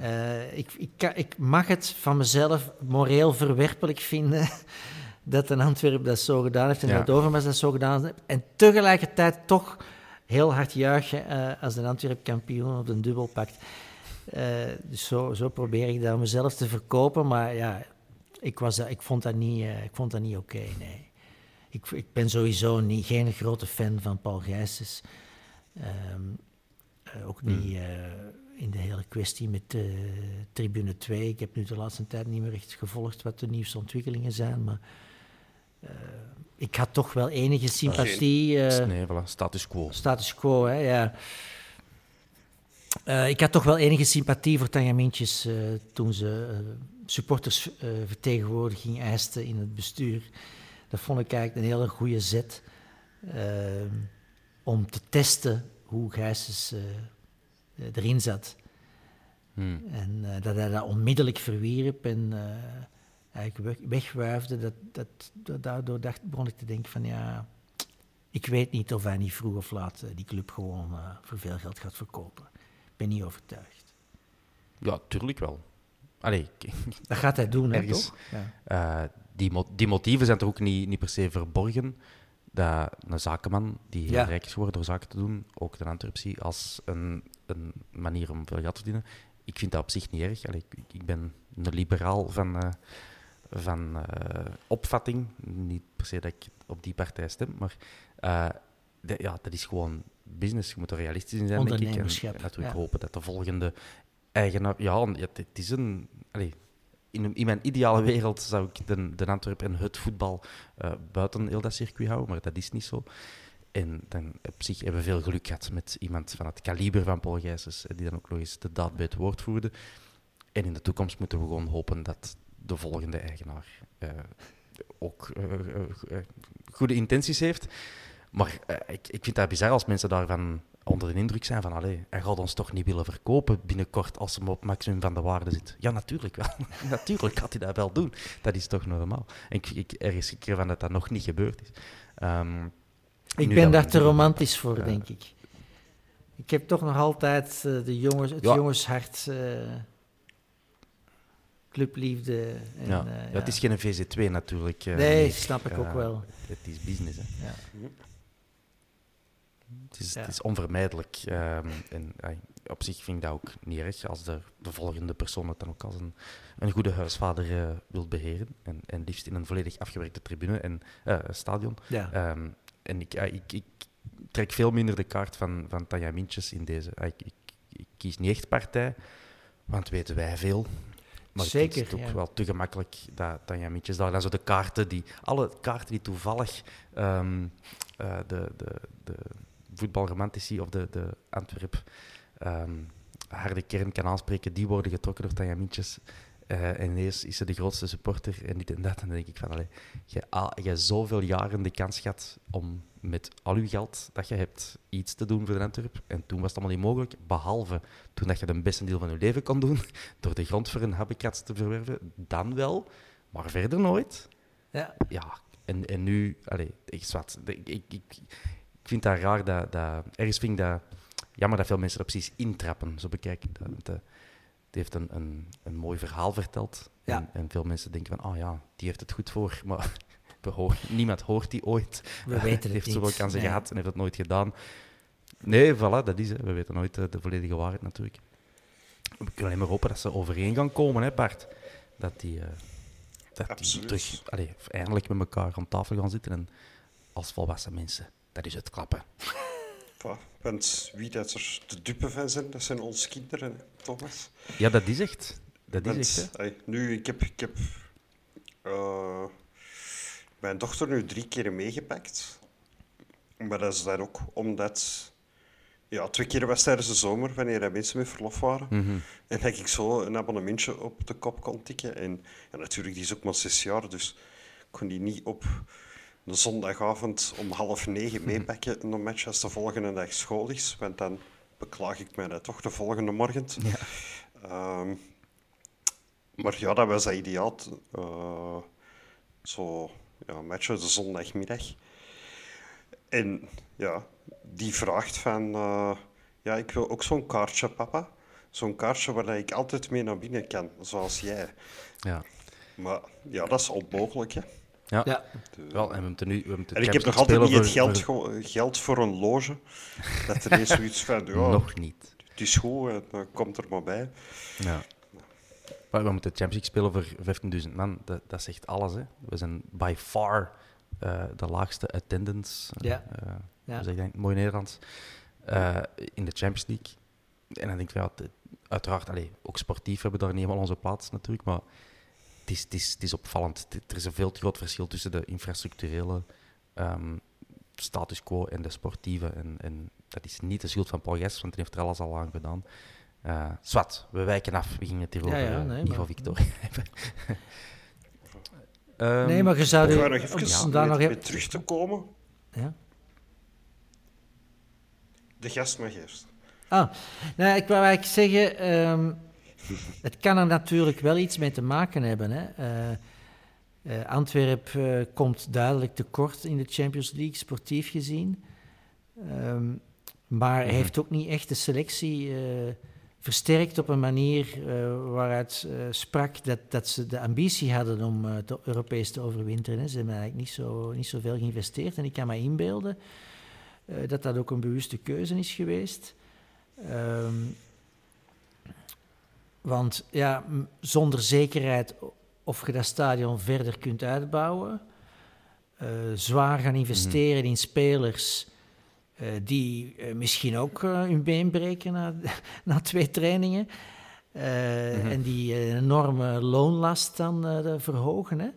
uh, ik, ik, ik, mag het van mezelf moreel verwerpelijk vinden *laughs* dat een Antwerp dat zo gedaan heeft en ja. dat Overmars dat zo gedaan heeft. En tegelijkertijd toch heel hard juichen als de Antwerp kampioen op een dubbel pakt. Dus zo, zo probeer ik dat mezelf te verkopen, maar ja, ik, was, ik vond dat niet, uh, ik vond dat niet oké, okay, nee. Ik, ik ben sowieso niet, geen grote fan van Paul Gijsens. Um, uh, ook niet uh, in de hele kwestie met Tribune 2. Ik heb nu de laatste tijd niet meer echt gevolgd wat de nieuwste ontwikkelingen zijn, maar ik had toch wel enige sympathie. nee, voilà, status quo. Status quo, hè, ja. Ik had toch wel enige sympathie voor Tanja Mintjes toen ze supportersvertegenwoordiging uh, eiste in het bestuur. Dat vond ik eigenlijk een hele goede zet uh, om te testen hoe Gijsens uh, erin zat. Hmm. En uh, dat hij dat onmiddellijk verwierp en eigenlijk weg, wegwuifde. Dat, dat, dat, daardoor dacht, begon ik te denken van ja, ik weet niet of hij niet vroeg of laat die club gewoon voor veel geld gaat verkopen. Ben niet overtuigd. Ja, tuurlijk wel. Allee, *laughs* dat gaat hij doen, hè, toch? Ja. Uh, die, mo die motieven zijn toch ook niet, niet per se verborgen. Dat een zakenman die heel ja. rijk is geworden door zaken te doen, ook de Antwerpsie, als een, een manier om veel geld te verdienen. Ik vind dat op zich niet erg. Allee, ik, ik ben een liberaal van, uh, van uh, opvatting. Niet per se dat ik op die partij stem, maar de, ja, dat is gewoon business. Je moet er realistisch in zijn, denk ik. En, natuurlijk ja. hopen dat de volgende eigenaar. Ja, het, is een. Allez, in, in, mijn ideale wereld zou ik de, de Antwerp en het voetbal uh, buiten heel dat circuit houden, maar dat is niet zo. En dan op zich hebben we veel geluk gehad met iemand van het kaliber van Paul Gijsens, die dan ook nog eens de daad bij het woord voerde. En in de toekomst moeten we gewoon hopen dat de volgende eigenaar uh, ook uh, goede intenties heeft. Maar ik, ik vind dat bizar als mensen daarvan onder de indruk zijn van, allee, hij gaat ons toch niet willen verkopen binnenkort als hij op maximum van de waarde zit. Ja, natuurlijk wel. *laughs* natuurlijk gaat hij dat wel doen. Dat is toch normaal. En ik, ik ergens keer van dat dat nog niet gebeurd is. Um, ik ben daar te romantisch voor, uh, denk ik. Ik heb toch nog altijd uh, de jongens, het ja. jongenshart, uh, clubliefde. En, ja. ja. het is geen VZ2 natuurlijk. nee, snap ik ook wel. Het is business. Hè. Ja. Het is, Ja. het is onvermijdelijk. ehm, en op zich vind ik dat ook niet erg als de, de volgende persoon het dan ook als een, een goede huisvader eh wil beheren. En, en liefst in een volledig afgewerkte tribune en eh, stadion. Ja. Ehm, en ik, ik, ik trek veel minder de kaart van, van Tanja Mintjes in deze. Ik, ik, ik kies niet echt partij, want weten wij veel. Maar ik Zeker, vind het ook ja. wel te gemakkelijk dat Tanja Mintjes daar dan zo de kaarten die, alle kaarten die toevallig ehm, eh, de, de, de voetbalromantici of de, de Antwerp ehm, harde kern kan aanspreken, die worden getrokken door Tanja Mintjes. Eh, en ineens is ze de grootste supporter en dit en dat. En dan denk ik van, allee, je, hebt zoveel jaren de kans gehad om met al je geld dat je hebt iets te doen voor de Antwerp. En toen was het allemaal niet mogelijk, behalve toen dat je de beste deel van je leven kon doen, *laughs* door de grond voor een habitat te verwerven. Dan wel, maar verder nooit. Ja. Ja, en, en nu, allee, ik, zwart, ik, ik, ik, ik vind dat raar dat, dat ergens vind ik dat jammer dat veel mensen er precies intrappen. Zo bekijk ik dat. Want, eh, die heeft een, een, een mooi verhaal verteld. Ja. En, en veel mensen denken van, oh ja, die heeft het goed voor. *laughs* Maar niemand hoort die ooit. We weten *laughs* het Die heeft zoveel kansen Nee. gehad en heeft het nooit gedaan. Nee, voilà, dat is het. We weten nooit eh, de volledige waarheid natuurlijk. We kunnen alleen maar hopen dat ze overeen gaan komen, hè Bart. Dat die, eh, dat die terug allee, eindelijk met elkaar aan tafel gaan zitten. En als volwassen mensen, dat is het klappen. *laughs* Want wie dat er de dupe van zijn, dat zijn onze kinderen, Thomas. Ja, dat is echt. Dat is echt, nu, ik heb, ik heb eh, mijn dochter nu drie keer meegepakt. Maar dat is dan ook omdat... Ja, twee keer was tijdens de zomer, wanneer er mensen met verlof waren. Mhm. En dat ik zo een abonnementje op de kop kon tikken. En ja, natuurlijk, die is ook maar zes jaar, dus ik kon die niet op een zondagavond om half negen meepakken in een match als de volgende dag school is. Want dan beklaag ik mij dat toch de volgende morgen. Ehm, maar ja, dat was ideaal. Eh, zo, ja, matchen de zondagmiddag. En ja, die vraagt van... eh, ja, ik wil ook zo'n kaartje, papa. Zo'n kaartje waar ik altijd mee naar binnen kan, zoals jij. Ja. Maar ja, dat is onmogelijk, hè. Ja. Ja. Wel, en we moeten nu... We moeten En ik heb nog altijd niet het geld, ge- geld voor een loge. Dat er eens *laughs* zoiets van, voor- ja, Nog niet. het is goed, dan komt er maar bij. Ja. Maar we moeten Champions League spelen voor 15.000 man. Dat, dat zegt alles. Hè. We zijn by far eh, de laagste attendance. eh, Ja. eh, Ja. in het mooi Nederlands. eh, in de Champions League. En dan denk ik, ja, het- uiteraard, allee, ook sportief hebben we daar niet helemaal onze plaats natuurlijk. Maar het is, het is, het is opvallend. Het- Er is een veel te groot verschil tussen de infrastructurele ehm, status quo en de sportieve. En, en dat is niet de schuld van Paul Gijs, want die heeft er alles al aan gedaan. Eh zwart, we wijken af. We gingen het hier Ja, over ja, eh, nee, Ivo maar- Victoria *laughs* hebben. Ehm, Nee, maar je zou... Ga nog even om daar weer- nog even... terug te komen. Ja. De gast mag eerst. Ah, nou, ik wou eigenlijk zeggen, ehm, *laughs* het kan er natuurlijk wel iets mee te maken hebben. Hè. Eh, eh, Antwerp eh, komt duidelijk tekort in de Champions League, sportief gezien. Ehm, maar Mhm. heeft ook niet echt de selectie versterkt op een manier waaruit sprak dat, dat ze de ambitie hadden om de Europees te overwinteren. Hè. Ze hebben eigenlijk niet, zo, niet zoveel geïnvesteerd. En ik kan me inbeelden dat dat ook een bewuste keuze is geweest. Ehm, want ja, zonder zekerheid of je dat stadion verder kunt uitbouwen, eh, zwaar gaan investeren in spelers eh, die eh, misschien ook hun been breken na, *laughs* na twee trainingen. eh, En die enorme loonlast dan verhogen. Hè.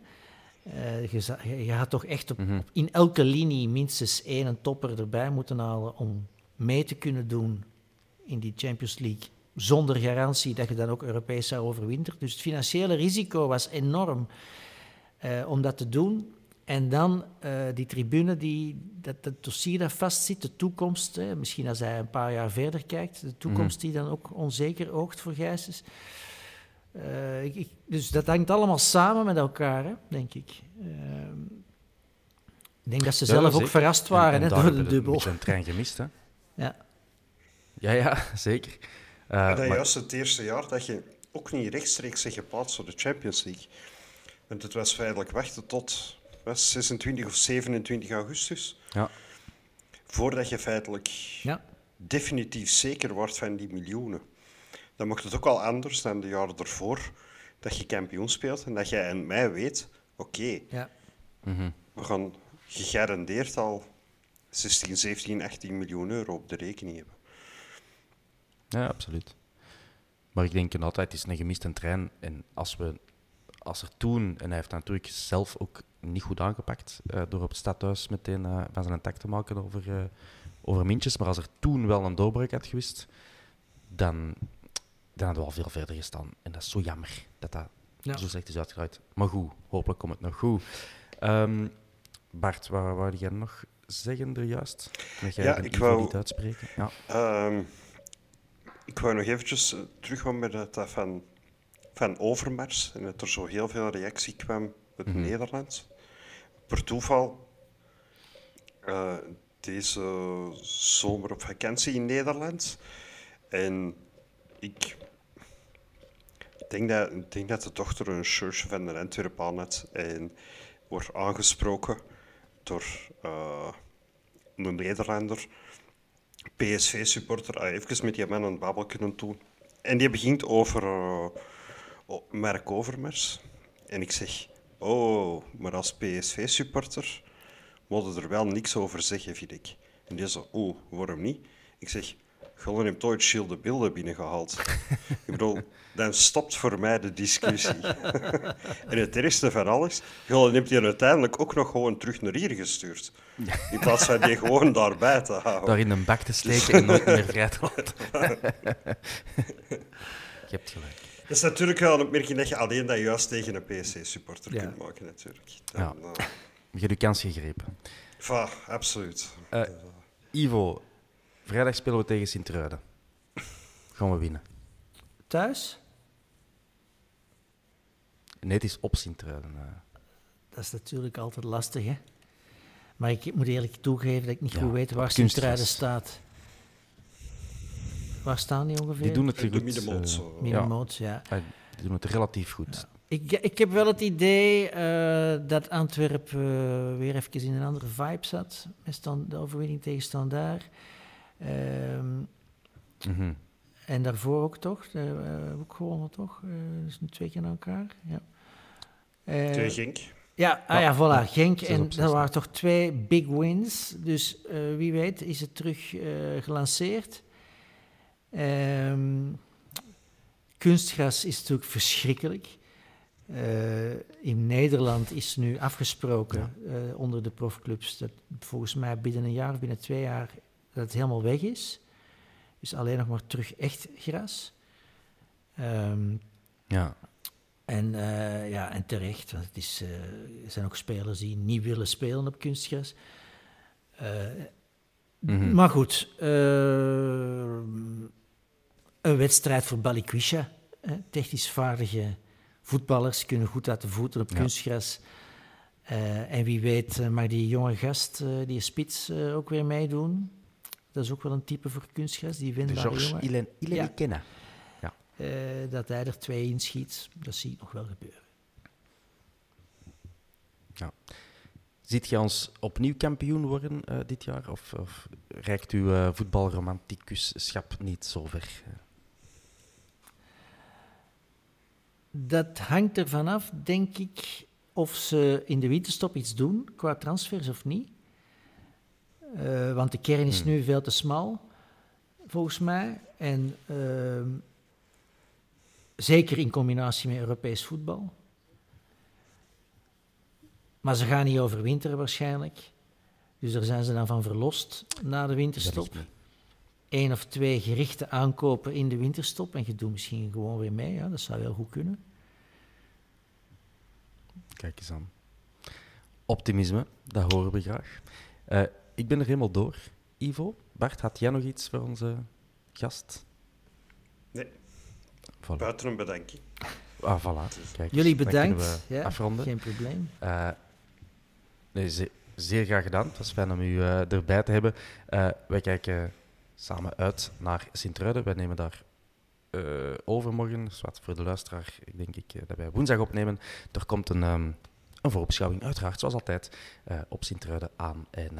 Je, je, had toch echt op, Mhm. op- in elke linie minstens één topper erbij moeten halen om mee te kunnen doen in die Champions League. Zonder garantie dat je dan ook Europees zou overwinteren. Dus het financiële risico was enorm eh, om dat te doen. En dan eh, die tribune, die, dat, dat dossier dat vastzit, de toekomst. Hè, misschien als hij een paar jaar verder kijkt, de toekomst die dan ook onzeker oogt voor Gijsens. Ik, ik- dus dat hangt allemaal samen met elkaar, hè, denk ik. Ik denk dat ze Ja, zelf ook verrast waren En- en hè, door de dubbel. Beetje een trein gemist, hè? Ja. Ja, ja, zeker. Eh, En dat maar- juist het eerste jaar dat je ook niet rechtstreeks zich geplaatst voor de Champions League. Want het was feitelijk wachten tot was 26 of 27 augustus. ja. voordat je feitelijk Ja. definitief zeker wordt van die miljoenen. Dan mocht het ook al anders dan de jaren ervoor, dat je kampioen speelt en dat jij en mij weet, oké, Ja. we gaan gegarandeerd al 16, 17, 18 miljoen euro op de rekening hebben. Ja, absoluut. Maar ik denk inderdaad, het is een gemiste trein. En als, we, als er toen, en hij heeft dat natuurlijk zelf ook niet goed aangepakt, eh, door op het stadhuis meteen eh, van zijn tak te maken over, eh, over mintjes. Maar als er toen wel een doorbraak had geweest, dan, dan hadden we al veel verder gestaan. En dat is zo jammer dat dat Ja. zo slecht is uitgedraaid. Maar goed, hopelijk komt het nog goed. Ehm, Bart, wat wou jij nog zeggen er juist? Dat jij Ja, ik wou- niet uitspreken. Ja. Ehm, ik wou nog eventjes eh, teruggaan met dat dat van, van Overmars en dat er zo heel veel reactie kwam uit Nederland. Per toeval, eh, deze zomer op vakantie in Nederland. En ik denk dat, ik denk dat de dochter een shirtje van de Antwerpen aan had en wordt aangesproken door eh, een Nederlander. PSV-supporter, ah, even met die man een babbel kunnen doen. En die begint over eh, o- Mark Overmars. En ik zeg, oh, maar als PSV-supporter moet er wel niks over zeggen, vind ik. En die zo, oh, waarom niet? Ik zeg, Gullen heeft ooit Gilles de Bilde binnengehaald. ik bedoel, dan stopt voor mij de discussie. *laughs* en het ergste van alles, Gullen heeft die uiteindelijk ook nog gewoon terug naar hier gestuurd. In plaats van die gewoon daarbij te houden. daar in een bak te steken en nooit meer vrij te laten. *laughs* je hebt gelijk. Dat is natuurlijk wel een opmerking dat je alleen dat juist tegen een PSC-supporter Ja. kunt maken, natuurlijk. Dan, Ja. eh, Je hebt je kans gegrepen. va, absoluut. Eh, Ivo, vrijdag spelen we tegen Sint-Truiden. Gaan we winnen. Thuis? Nee, het is op Sint-Truiden. eh. Dat is natuurlijk altijd lastig, hè? Maar ik moet eerlijk toegeven dat ik niet Ja, goed weet waar. Sint-Truiden staat. Waar staan die ongeveer? Die doen het goed. middenmoot, eh. Middenmoot, ja. ja, die doen het relatief goed. Ik, ik heb wel het idee eh, dat Antwerpen weer even in een andere vibe zat. Met stand, de overwinning tegen Standaard. Ehm, Mhm. en daarvoor ook toch? Eh, we hebben ook gewonnen toch? Eh, dus nu twee keer na elkaar. Ja. Eh, Tegen Genk. Ja, ah ja, voilà. Genk. En dat waren toch twee big wins. Dus eh, wie weet is het terug eh, gelanceerd. Ehm, kunstgras is natuurlijk verschrikkelijk. Eh, in Nederland is nu afgesproken eh, onder de profclubs dat volgens mij binnen een jaar of binnen twee jaar dat het helemaal weg is. Dus alleen nog maar terug echt gras. Ehm, Ja. en, eh, ja, en terecht, want het is, eh, er zijn ook spelers die niet willen spelen op kunstgras. Eh, Mhm. Maar goed, een wedstrijd voor Balikwisha. Technisch vaardige voetballers kunnen goed uit de voeten op Ja. kunstgras. En wie weet mag die jonge gast, die spits, ook weer meedoen. Dat is ook wel een type voor kunstgras, die De wendbare Georges. Ilen, Ilen Ja. kennen. Uh, dat hij er twee inschiet, dat zie ik nog wel gebeuren. Ziet je ons opnieuw kampioen worden uh, dit jaar? Of, of reikt uw uh, voetbalromanticusschap niet zo ver? Dat hangt ervan af, denk ik, of ze in de winterstop iets doen qua transfers of niet. Uh, want de kern is hmm. nu veel te smal, volgens mij. En uh, zeker in combinatie met Europees voetbal. Maar ze gaan niet overwinteren waarschijnlijk. Dus daar zijn ze dan van verlost na de winterstop. Eén of twee gerichte aankopen in de winterstop. En je doet misschien gewoon weer mee. Ja, dat zou wel goed kunnen. Kijk eens aan. Optimisme, dat horen we graag. Uh, ik ben er helemaal door. Ivo, Bart, had jij nog iets voor onze gast? Nee. Voilà. Buiten een bedankje. Ah, voilà. Kijk, Jullie bedankt. We ja, afronden. Geen probleem. Uh, nee, ze zeer graag gedaan. Het was fijn om u uh, erbij te hebben. Uh, wij kijken samen uit naar Sint-Truiden. Wij nemen daar uh, overmorgen, zwart voor de luisteraar, ik denk ik dat wij woensdag opnemen. Er komt een, um, een vooropschouwing, uiteraard, zoals altijd, op Sint-Truiden aan. En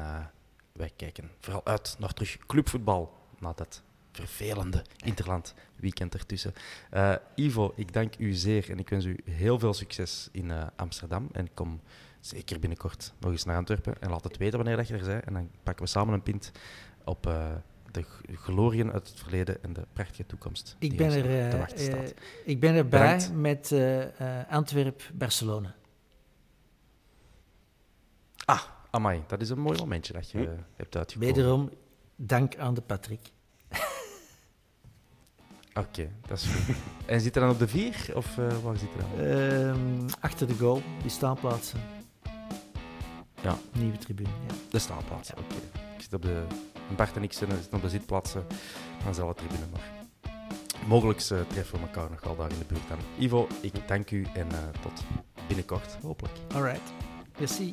wij kijken vooral uit naar terug clubvoetbal na dat vervelende Interland weekend ertussen. Uh, Ivo, ik dank u zeer en ik wens u heel veel succes in uh, Amsterdam. En kom zeker binnenkort nog eens naar Antwerpen en laat het weten wanneer dat je er bent. En dan pakken we samen een pint op uh, de glorieën uit het verleden en de prachtige toekomst. Ik ben, er, ik ben erbij Bedankt. met Antwerp-Barcelona. Ah, amai, dat is een mooi momentje dat je hm. hebt uitgekomen. Wederom, dank aan de Patrick. *laughs* Oké, okay, dat is goed. en zit er dan op de vier? Of uh, waar zit er dan? Uh, achter de goal, die staanplaatsen. Ja. Nieuwe tribune, ja. De staanplaatsen, oké. Okay. Ik zit op de... Bart en ik zitten op de zitplaatsen van dezelfde tribune, maar... Mogelijk uh, treffen we elkaar nog wel daar in de buurt dan. Ivo, ik dank u en uh, tot binnenkort, hopelijk. Alright. Merci.